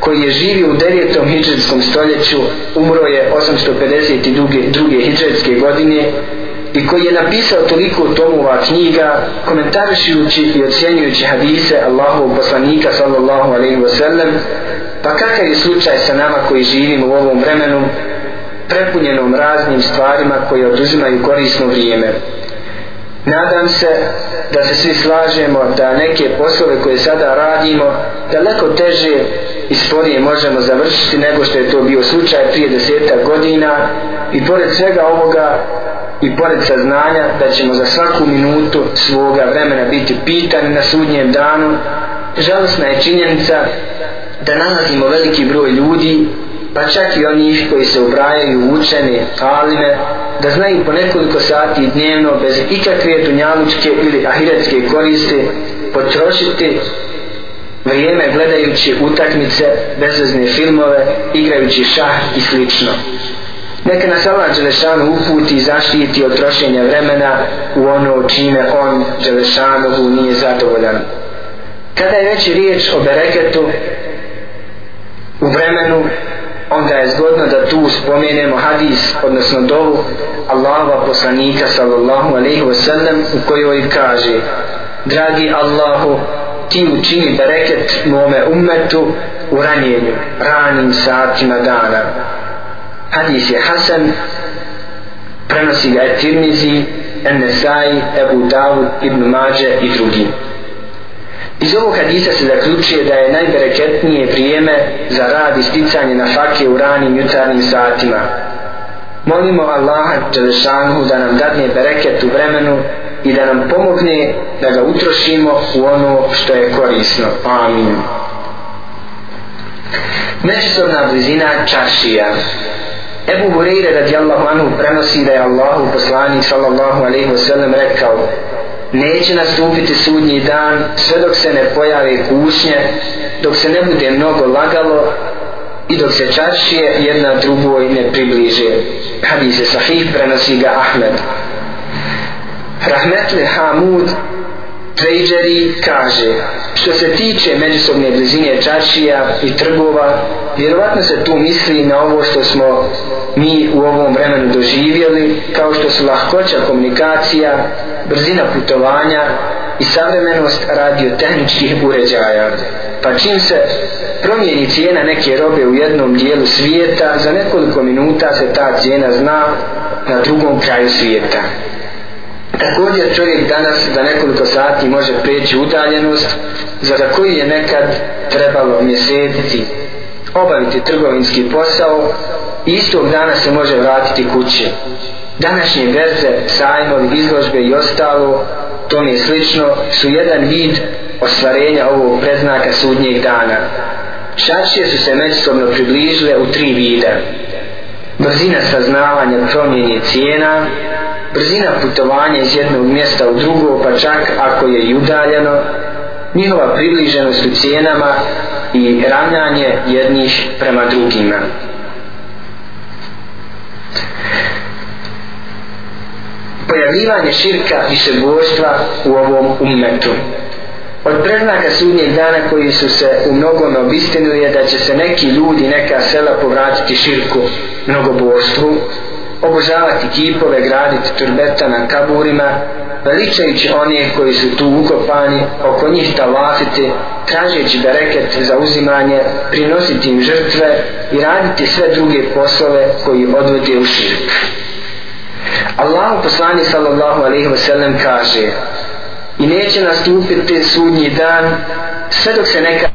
koji je živio u 9. hijđarskom stoljeću, umro je 852. hijđarske godine i koji je napisao toliko tomova knjiga komentarišujući i ocjenjujući hadise Allahovog poslanika sallallahu alaihi wa sallam pa kakav je slučaj sa nama koji živimo u ovom vremenu prepunjenom raznim stvarima koje oduzimaju korisno vrijeme? Nadam se da se svi slažemo da neke poslove koje sada radimo daleko teže i sporije možemo završiti nego što je to bio slučaj prije deseta godina i pored svega ovoga i pored saznanja da ćemo za svaku minutu svoga vremena biti pitani na sudnjem danu žalostna je činjenica da nalazimo veliki broj ljudi pa čak i onih koji se ubrajaju učene, talime, da znaju po nekoliko sati dnevno bez ikakve dunjalučke ili ahiretske koriste potrošiti vrijeme gledajući utakmice, bezvezne filmove, igrajući šah i slično. Neka nas Allah Đelešanu uputi i zaštiti od trošenja vremena u ono čime on Đelešanovu nije zadovoljan. Kada je već riječ o bereketu u vremenu, onda je zgodno da tu spomenemo hadis, odnosno dovu Allahova poslanika sallallahu alaihi wa sallam u kojoj kaže Dragi Allahu, ti učini bereket mome ummetu u ranjenju, ranim satima dana. Hadis je Hasan prenosi ga je Tirmizi Enesai, Ebu Dawud, Ibn Mađe i drugi iz ovog hadisa se zaključuje da je najbereketnije vrijeme za rad i sticanje na fake u ranim jutarnjim satima molimo Allaha Đelešanhu da nam dadne bereket u vremenu i da nam pomogne da ga utrošimo u ono što je korisno. Amin. Međusobna blizina čašija Ebu Hureyre radijallahu anhu prenosi da je Allahu poslanik sallallahu alaihi wa sallam rekao neće nastupiti sudnji dan sve dok se ne pojave kušnje dok se ne bude mnogo lagalo i dok se čašije jedna drugoj ne približe. Hadis je sahih prenosi ga Ahmed. Rahmetli Hamud Trejđeri kaže što se tiče međusobne blizine čašija i trgova vjerovatno se tu misli na ovo što smo mi u ovom vremenu doživjeli kao što su lahkoća komunikacija brzina putovanja i savremenost radiotehničkih uređaja. Pa čim se promijeni cijena neke robe u jednom dijelu svijeta za nekoliko minuta se ta cijena zna na drugom kraju svijeta. Također čovjek danas za nekoliko sati može preći udaljenost za koju je nekad trebalo mjeseci obaviti trgovinski posao i istog dana se može vratiti kući. Današnje verze, sajmovi, izložbe i ostalo, to mi je slično, su jedan vid ostvarenja ovog predznaka sudnjeg dana. Šačije su se međusobno približile u tri vida. Brzina saznavanja promjenje cijena, brzina putovanja iz jednog mjesta u drugo, pa čak ako je i udaljeno, njihova približenost u cijenama i ravnjanje jednih prema drugima. Pojavljivanje širka i sebojstva u ovom ummetu. Od preznaka sudnjeg dana koji su se u mnogome obistinili je da će se neki ljudi, neka sela povratiti širku mnogoboštvu, obožavati kipove, graditi turbeta na kaburima, veličajući one koji su tu ukopani, oko njih talafiti, tražeći bereket za uzimanje, prinositi im žrtve i raditi sve druge poslove koji odvode u širk. Allahu poslani sallallahu alaihi wa sallam kaže i neće nastupiti sudnji dan sve dok se neka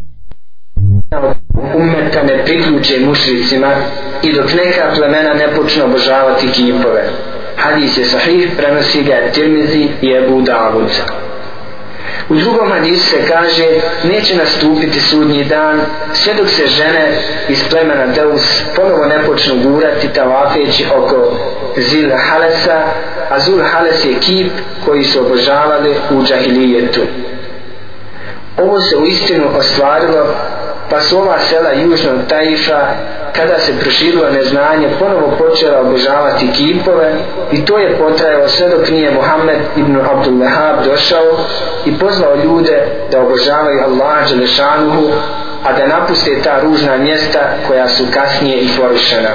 umeta ne priključe mušricima i dok neka plemena ne počne obožavati kipove. Hadis je sahih, prenosi ga Tirmizi i Ebu Davud. U drugom hadisu se kaže neće nastupiti sudnji dan sve dok se žene iz plemena Deus ponovo ne počnu gurati tavafeći oko Zil Halesa a Zul Hales je kip koji su obožavali u džahilijetu. Ovo se u istinu ostvarilo pa su ova sela južno Taifa kada se proširilo neznanje ponovo počela obožavati kipove i to je potrajalo sve dok nije Muhammed ibn Abdul Wahab došao i pozvao ljude da obožavaju Allaha Đelešanuhu a da napuste ta ružna mjesta koja su kasnije i porušena.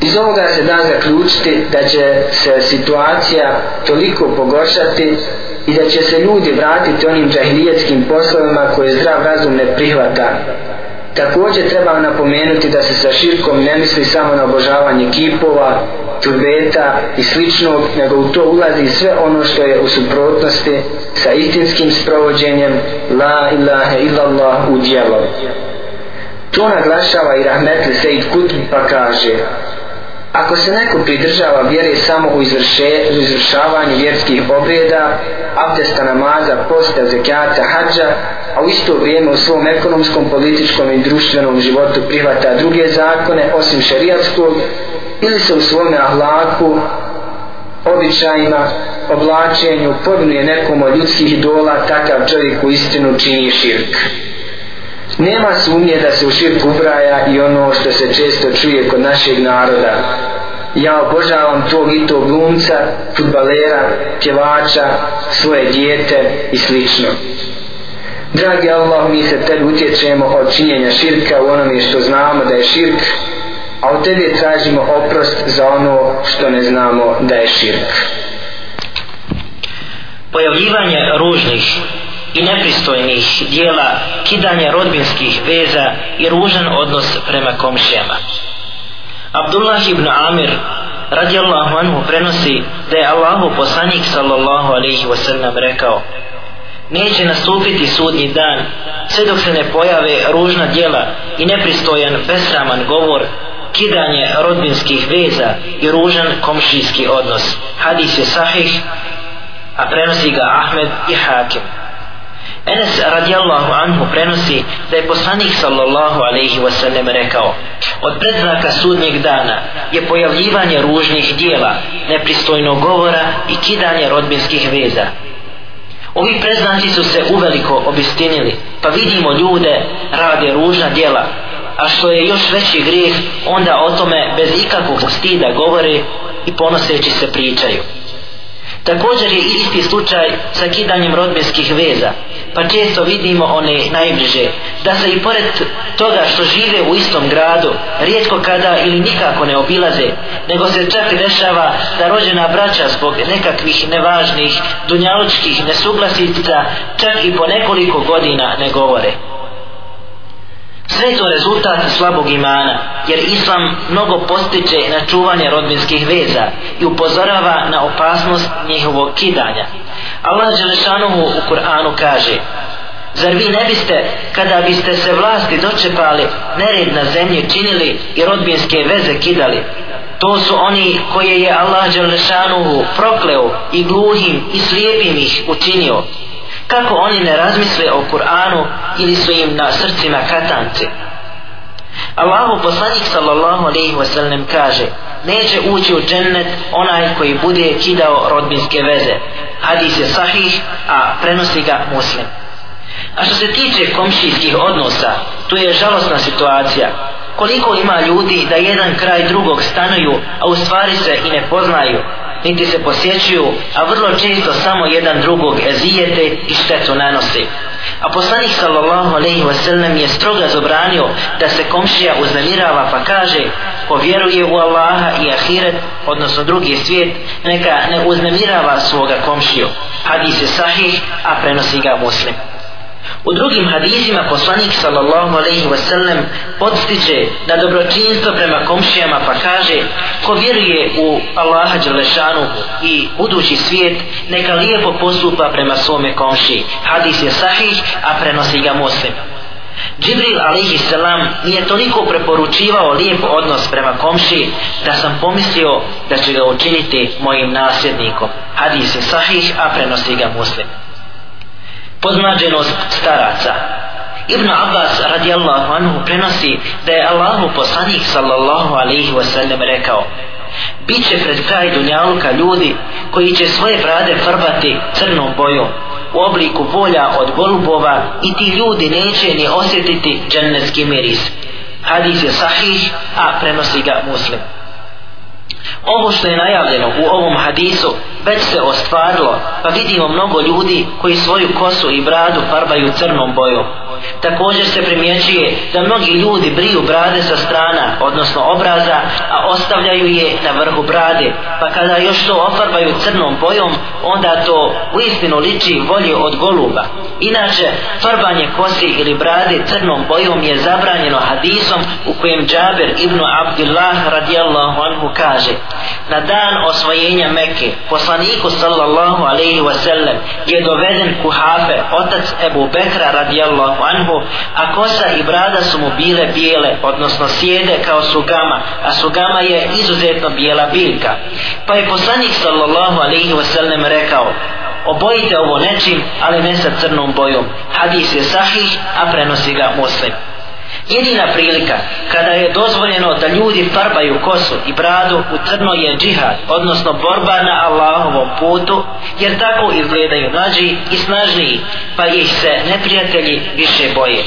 Iz ovoga se da zaključiti da će se situacija toliko pogoršati i da će se ljudi vratiti onim džahilijetskim poslovima koje zdrav razum ne prihvata. Također treba napomenuti da se sa širkom ne misli samo na obožavanje kipova, turbeta i sličnog, nego u to ulazi sve ono što je u suprotnosti sa istinskim sprovođenjem La ilaha illallah u djelo. To naglašava i Rahmetli Sejid Kutb pa kaže Ako se neko pridržava vjere samo u, izvrše, u izvršavanju vjerskih obreda, abdesta namaza, posta, zekijata, hađa, a u isto vrijeme u svom ekonomskom, političkom i društvenom životu prihvata druge zakone osim šarijatskog, ili se u svome ahlaku, običajima, oblačenju, podnuje nekom od ljudskih idola, takav čovjek u istinu čini širk. Nema sumnje da se u širk ubraja i ono što se često čuje kod našeg naroda. Ja obožavam tog i tog glumca, futbalera, pjevača, svoje dijete i slično. Dragi Allah, mi se tebi utječemo od činjenja širka u onome što znamo da je širk, a od tebi tražimo oprost za ono što ne znamo da je širk. Pojavljivanje ružnih i nepristojnih dijela, kidanje rodbinskih veza i ružan odnos prema komšijama. Abdullah ibn Amir radijallahu anhu prenosi da je Allahu poslanik sallallahu alaihi wasallam rekao neće nastupiti sudnji dan sve dok se ne pojave ružna dijela i nepristojan besraman govor kidanje rodbinskih veza i ružan komšijski odnos hadis je sahih a prenosi ga Ahmed i Hakim Enes radijallahu anhu prenosi da je poslanik sallallahu alaihi wasallam rekao od predznaka sudnjeg dana je pojavljivanje ružnih dijela, nepristojnog govora i kidanje rodbinskih veza. Ovi preznaci su se uveliko obistinili, pa vidimo ljude rade ružna dijela, a što je još veći grijeh, onda o tome bez ikakvog stida govore i ponoseći se pričaju. Također je isti slučaj sa kidanjem rodbinskih veza, pa često vidimo one najbliže, da se i pored toga što žive u istom gradu, rijetko kada ili nikako ne obilaze, nego se čak dešava da rođena braća zbog nekakvih nevažnih dunjalučkih nesuglasica čak i po nekoliko godina ne govore. Sve to rezultat slabog imana, jer Islam mnogo postiče na čuvanje rodbinskih veza i upozorava na opasnost njihovog kidanja. Allah Želešanovu u Kur'anu kaže Zar vi ne biste, kada biste se vlasti dočepali, nered na zemlji činili i rodbinske veze kidali? To su oni koje je Allah Želešanuhu prokleo i gluhim i slijepim ih učinio kako oni ne razmisle o Kur'anu ili su im na srcima katance. Allahu poslanik sallallahu alaihi wasallam kaže neće ući u džennet onaj koji bude kidao rodbinske veze. Hadis je sahih, a prenosi ga muslim. A što se tiče komšijskih odnosa, tu je žalostna situacija. Koliko ima ljudi da jedan kraj drugog stanuju, a u stvari se i ne poznaju, niti se posjećuju, a vrlo često samo jedan drugog ezijete i štetu nanose. A poslanik sallallahu alaihi wa sallam je stroga zabranio da se komšija uznemirava pa kaže ko vjeruje u Allaha i ahiret, odnosno drugi svijet, neka ne uznemirava svoga komšiju. Hadis je sahih, a prenosi ga muslim. U drugim hadisima poslanik sallallahu alaihi wasallam podstiče na dobročinstvo prema komšijama pa kaže ko vjeruje u Allaha Đelešanu i budući svijet neka lijepo postupa prema svome komšiji. Hadis je sahih, a prenosi ga muslim. Džibril alaihi salam nije toliko preporučivao lijep odnos prema komši da sam pomislio da će ga učiniti mojim nasljednikom. Hadis je sahih, a prenosi ga muslim podmlađenost staraca. Ibn Abbas radijallahu anhu prenosi da je Allahu poslanik sallallahu alaihi wasallam rekao Biće pred kraj dunjaluka ljudi koji će svoje brade farbati crnom bojom u obliku volja od golubova i ti ljudi neće ni osjetiti džennetski miris. Hadis je sahih, a prenosi ga muslim. Ovo što je najavljeno u ovom hadisu već se ostvarilo, pa vidimo mnogo ljudi koji svoju kosu i bradu farbaju crnom bojom. Također se primjećuje da mnogi ljudi briju brade sa strana, odnosno obraza, a ostavljaju je na vrhu brade, pa kada još to ofarbaju crnom bojom, onda to u istinu liči volje od goluba. Inače, farbanje kosi ili brade crnom bojom je zabranjeno hadisom u kojem Džaber ibn Abdullah radijallahu anhu kaže na dan osvojenja Mekke, poslaniku sallallahu alaihi wasallam je doveden kuhafe, otac Ebu Bekra radijallahu anhu, a kosa i brada su mu bile bijele, odnosno sjede kao sugama, a sugama je izuzetno bijela biljka. Pa je poslanik sallallahu alaihi wasallam rekao, obojite ovo nečim, ali ne sa crnom bojom. Hadis je sahih, a prenosi ga muslim. Jedina prilika kada je dozvoljeno da ljudi farbaju kosu i bradu u crno je džihad, odnosno borba na Allahovom putu, jer tako izgledaju mlađi i snažniji, pa ih se neprijatelji više boje.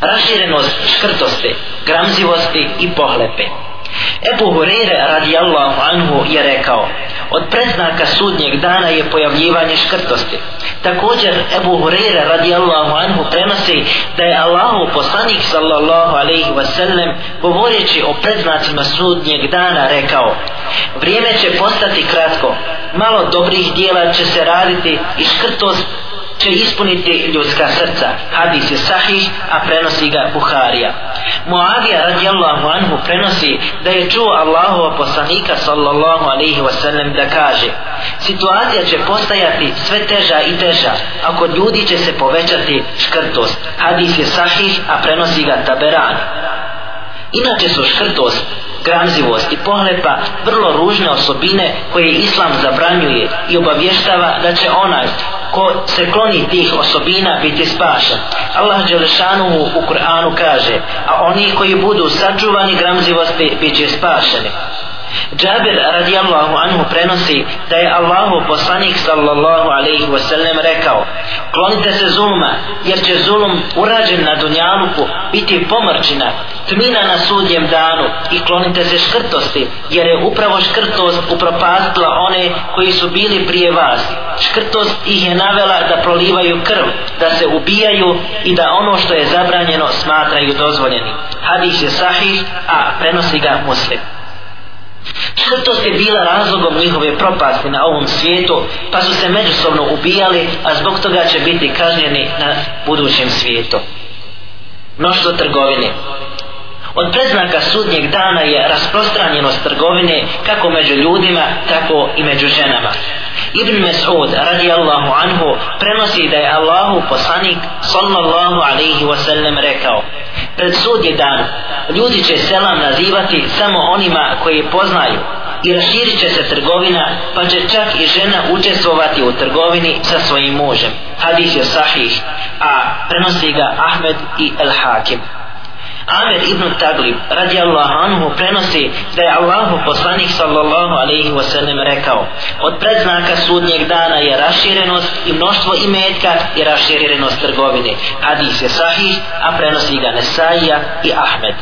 Raširenost škrtosti, gramzivosti i pohlepe. Ebu Hureyre radijallahu anhu je rekao od predznaka sudnjeg dana je pojavljivanje škrtosti. Također Ebu Hureyre radijallahu anhu prenosi da je Allahu poslanik sallallahu alaihi wasallam govoreći o predznacima sudnjeg dana rekao vrijeme će postati kratko malo dobrih dijela će se raditi i škrtost će ispuniti ljudska srca. Hadis je sahih, a prenosi ga Buharija. Muavija radijallahu anhu prenosi da je čuo Allahova poslanika sallallahu alaihi wasallam da kaže situacija će postajati sve teža i teža, a kod ljudi će se povećati škrtost. Hadis je sahih, a prenosi ga Taberani. Inače su škrtost, gramzivost i pohlepa vrlo ružne osobine koje Islam zabranjuje i obavještava da će onaj ko se kloni tih osobina biti spašen. Allah Đelešanuhu u Kur'anu kaže, a oni koji budu sačuvani gramzivosti bit će spašeni. Džabir radijallahu anhu prenosi da je Allahu poslanik sallallahu alaihi wasallam rekao klonite se zulma jer će zulum urađen na dunjaluku biti pomrčina tmina na sudjem danu i klonite se škrtosti jer je upravo škrtost upropastila one koji su bili prije vas. Škrtost ih je navela da prolivaju krv da se ubijaju i da ono što je zabranjeno smatraju dozvoljenim. Hadis je sahih a prenosi ga muslim. Škrtost je bila razlogom njihove propasti na ovom svijetu, pa su se međusobno ubijali, a zbog toga će biti kažnjeni na budućem svijetu. Mnoštvo trgovine. Od predznaka sudnjeg dana je rasprostranjenost trgovine kako među ljudima, tako i među ženama. Ibn Mes'ud radijallahu anhu prenosi da je Allahu poslanik sallallahu alaihi wasallam rekao pred sudnji dan ljudi će selam nazivati samo onima koji poznaju i raširit će se trgovina pa će čak i žena učestvovati u trgovini sa svojim mužem. Hadis je sahih, a prenosi ga Ahmed i El Hakim. Amir ibn Taglib radijallahu anhu prenosi da je Allahu poslanik sallallahu alaihi wasallam rekao od predznaka sudnjeg dana je raširenost i mnoštvo imetka i raširenost trgovine. Hadis je sahih, a prenosi ga Nesaija i Ahmed.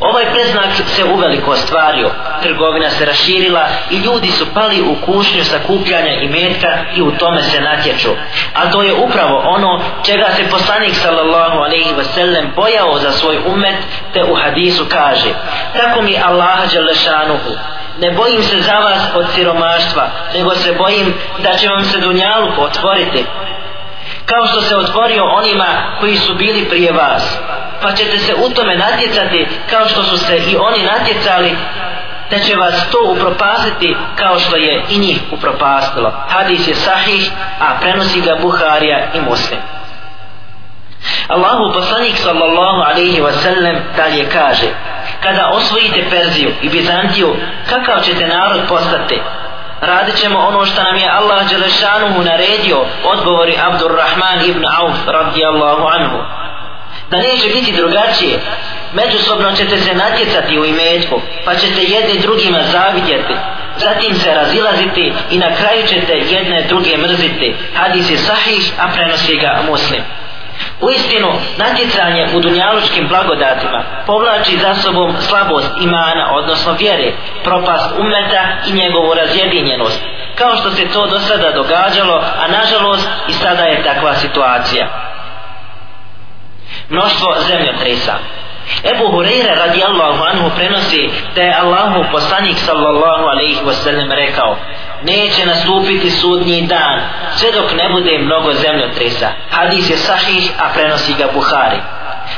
Ovaj preznak se uveliko ostvario, trgovina se raširila i ljudi su pali u kušnju sakupljanja i metka i u tome se natječu. A to je upravo ono čega se poslanik sallallahu alaihi ve sellem bojao za svoj umet te u hadisu kaže Tako mi Allah Đelešanuhu. Ne bojim se za vas od siromaštva, nego se bojim da će vam se dunjalu otvoriti kao što se otvorio onima koji su bili prije vas. Pa ćete se u tome natjecati kao što su se i oni natjecali da će vas to upropastiti kao što je i njih upropastilo. Hadis je sahih a prenosi ga Buharija i Muslim. Allahu poslanik sallallahu alaihi wa sallam dalje kaže kada osvojite Perziju i Bizantiju kakav ćete narod postati? Radit ćemo ono što nam je Allah Đelešanuhu naredio odgovori Abdurrahman ibn Auf radijallahu anhu. Da neće biti drugačije međusobno ćete se natjecati u imetku pa ćete jedni drugima zavidjeti zatim se razilaziti i na kraju ćete jedne druge mrziti. Hadis je sahih a prenosi ga muslim. U istinu, natjecanje u dunjalučkim blagodatima povlači za sobom slabost imana, odnosno vjere, propast umeta i njegovu razjedinjenost, kao što se to do sada događalo, a nažalost i sada je takva situacija. Mnoštvo zemljotresa Ebu Hureyre radijallahu anhu prenosi da je Allahu poslanik sallallahu alaihi wasallam rekao neće nastupiti sudnji dan sve dok ne bude mnogo zemljotresa. Hadis je sahih a prenosi ga Buhari.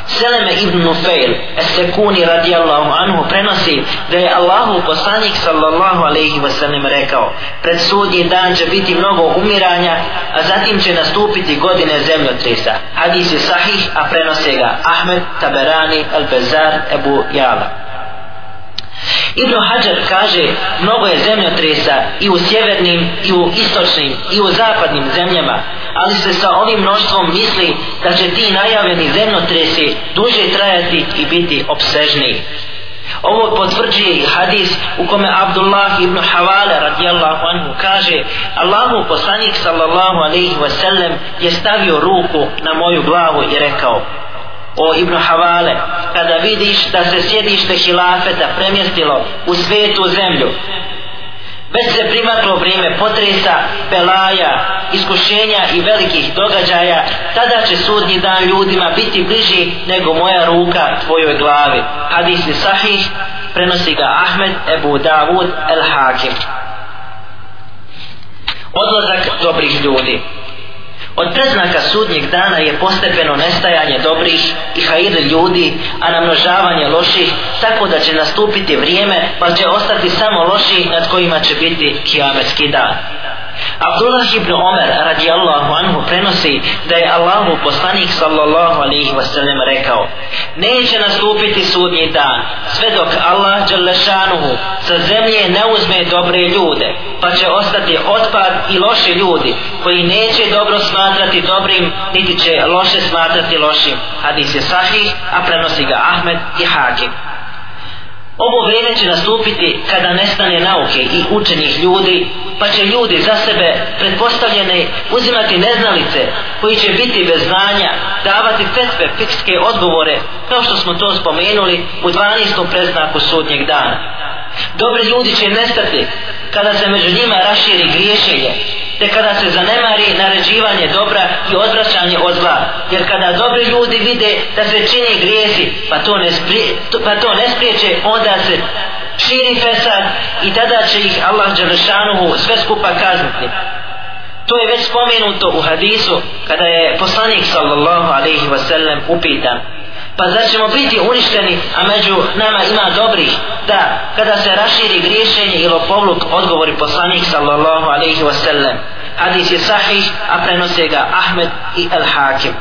Seleme ibn Nufail Esekuni radijallahu anhu prenosi da je Allahu poslanik sallallahu alaihi wasallam rekao pred sudnji dan će biti mnogo umiranja a zatim će nastupiti godine zemljotresa. Hadis je sahih a prenose ga Ahmed Taberani Al-Bezar Ebu Jala. Ibn Hajar kaže mnogo je zemljotresa i u sjevernim i u istočnim i u zapadnim zemljama ali se sa ovim mnoštvom misli da će ti najavljeni zemljotresi duže trajati i biti obsežniji Ovo potvrđuje i hadis u kome Abdullah ibn Havale radijallahu anhu kaže Allahu poslanik sallallahu alaihi wasallam je stavio ruku na moju glavu i rekao o Ibn Havale, kada vidiš da se sjedište hilafeta premjestilo u svetu zemlju, već se primaklo vrijeme potresa, pelaja, iskušenja i velikih događaja, tada će sudnji dan ljudima biti bliži nego moja ruka tvojoj glavi. Hadis je sahih, prenosi ga Ahmed Ebu Davud El Hakim. Odlazak dobrih ljudi. Od preznaka sudnjeg dana je postepeno nestajanje dobrih i hajir ljudi, a namnožavanje loših, tako da će nastupiti vrijeme, pa će ostati samo loši nad kojima će biti kiametski dan. Abdullah ibn Omer radijallahu anhu prenosi da je Allahu poslanik sallallahu alaihi wasallam rekao neće nastupiti sudnji dan sve dok Allah dželešanuhu sa zemlje ne uzme dobre ljude pa će ostati otpad i loši ljudi koji neće dobro smatrati dobrim niti će loše smatrati lošim. Hadis je sahih a prenosi ga Ahmed i Hakim. Ovo vrijeme će nastupiti kada nestane nauke i učenih ljudi, pa će ljudi za sebe pretpostavljene uzimati neznalice koji će biti bez znanja, davati fetve, fikske odgovore, kao što smo to spomenuli u 12. preznaku sudnjeg dana. Dobri ljudi će nestati kada se među njima raširi griješenje, te kada se zanemari naređivanje dobra i odvraćanje od zla. Jer kada dobri ljudi vide da se čini grijesi, pa to ne, sprije, pa to ne spriječe, onda se širi fesad i tada će ih Allah Đelešanuhu sve skupa kazniti. To je već spomenuto u hadisu kada je poslanik sallallahu alaihi wasallam upitan pa zar ćemo biti uništeni a među nama ima dobrih? Da kada se raširi griješenje ili povluk odgovori poslanik sallallahu alaihi wasallam. Hadis je sahih a prenose ga Ahmed i El Hakim.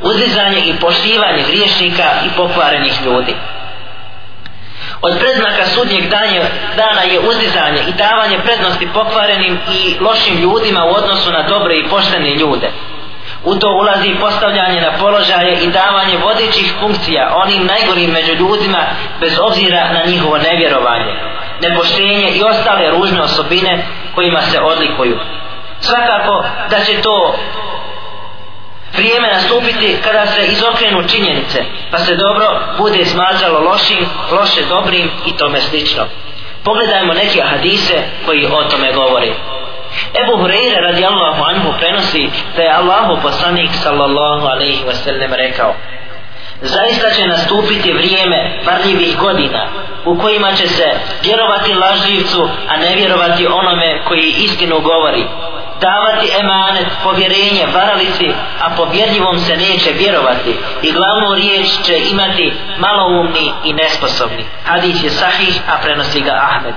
Uzizanje i poštivanje griješnika i pokvarenih ljudi. Od predznaka sudnjeg danje, dana je uzdizanje i davanje prednosti pokvarenim i lošim ljudima u odnosu na dobre i poštene ljude. U to ulazi postavljanje na položaje i davanje vodećih funkcija onim najgorim među ljudima bez obzira na njihovo nevjerovanje, nepoštenje i ostale ružne osobine kojima se odlikuju. Svakako da će to vrijeme nastupiti kada se izokrenu činjenice, pa se dobro bude smatralo lošim, loše dobrim i tome slično. Pogledajmo neke hadise koji o tome govori. Ebu Hureyre radijallahu anhu prenosi da je Allahu poslanik sallallahu alaihi wasallam rekao Zaista će nastupiti vrijeme varljivih godina u kojima će se vjerovati lažljivcu, a ne vjerovati onome koji istinu govori davati emanet, povjerenje, varalici, a povjerljivom se neće vjerovati i glavnu riječ će imati maloumni i nesposobni. Hadis je sahih, a prenosi ga Ahmed.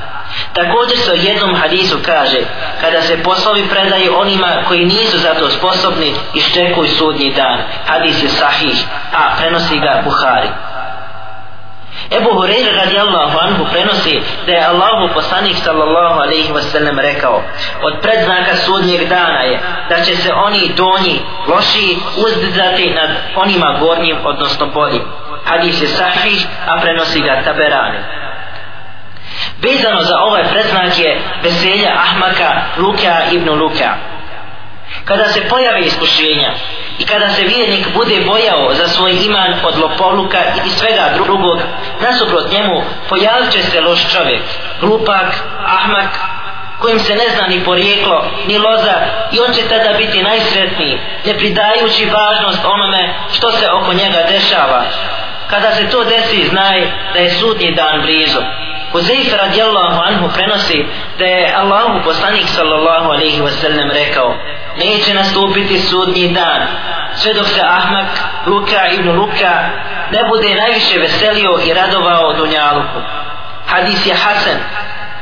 Također se o jednom hadisu kaže, kada se poslovi predaju onima koji nisu za to sposobni, iščekuj sudnji dan. Hadis je sahih, a prenosi ga Buhari. Ebu Hureyre radijallahu anhu prenosi da je Allahu poslanik sallallahu alaihi wasallam rekao od predznaka sudnjeg dana je da će se oni donji loši uzdizati nad onima gornjim odnosno boljim. Hadis je sahih, a prenosi ga taberani. Vezano za ovaj predznak je veselja Ahmaka Luka ibn Luka kada se pojave iskušenja i kada se vjernik bude bojao za svoj iman od lopovluka i svega drugog, nasuprot njemu pojavit će se loš čovjek, glupak, ahmak, kojim se ne zna ni porijeklo, ni loza i on će tada biti najsretniji, ne pridajući važnost onome što se oko njega dešava. Kada se to desi, znaj da je sudnji dan blizu. Huzeyfe radijallahu anhu prenosi da je Allahu poslanik sallallahu alaihi wasallam rekao neće nastupiti sudnji dan sve dok se Ahmak Luka ibn Luka ne bude najviše veselio i radovao Dunjaluku. Hadis je Hasan,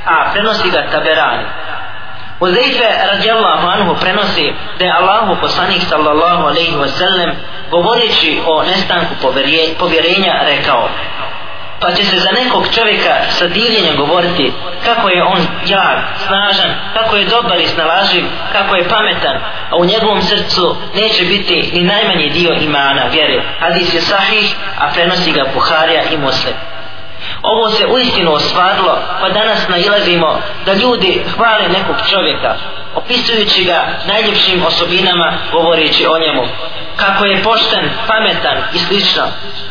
a prenosi ga Taberani. Huzeyfe radijallahu anhu prenosi da je Allahu poslanik sallallahu alaihi wasallam govoreći o nestanku povjerenja rekao pa će se za nekog čovjeka sa divljenjem govoriti kako je on jak, snažan, kako je dobar i snalaživ, kako je pametan, a u njegovom srcu neće biti ni najmanji dio imana, vjere. Hadis je sahih, a prenosi ga Buharija i Muslim. Ovo se uistinu ostvarilo, pa danas nailazimo da ljudi hvale nekog čovjeka, opisujući ga najljepšim osobinama, govoreći o njemu. Kako je pošten, pametan i slično,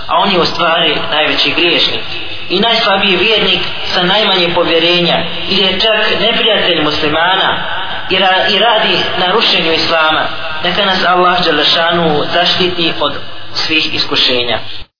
a on je u stvari najveći griješnik. I najslabiji vjernik sa najmanje povjerenja, ili je čak neprijatelj muslimana i, ra i radi na rušenju islama. Neka nas Allah Đelešanu zaštiti od svih iskušenja.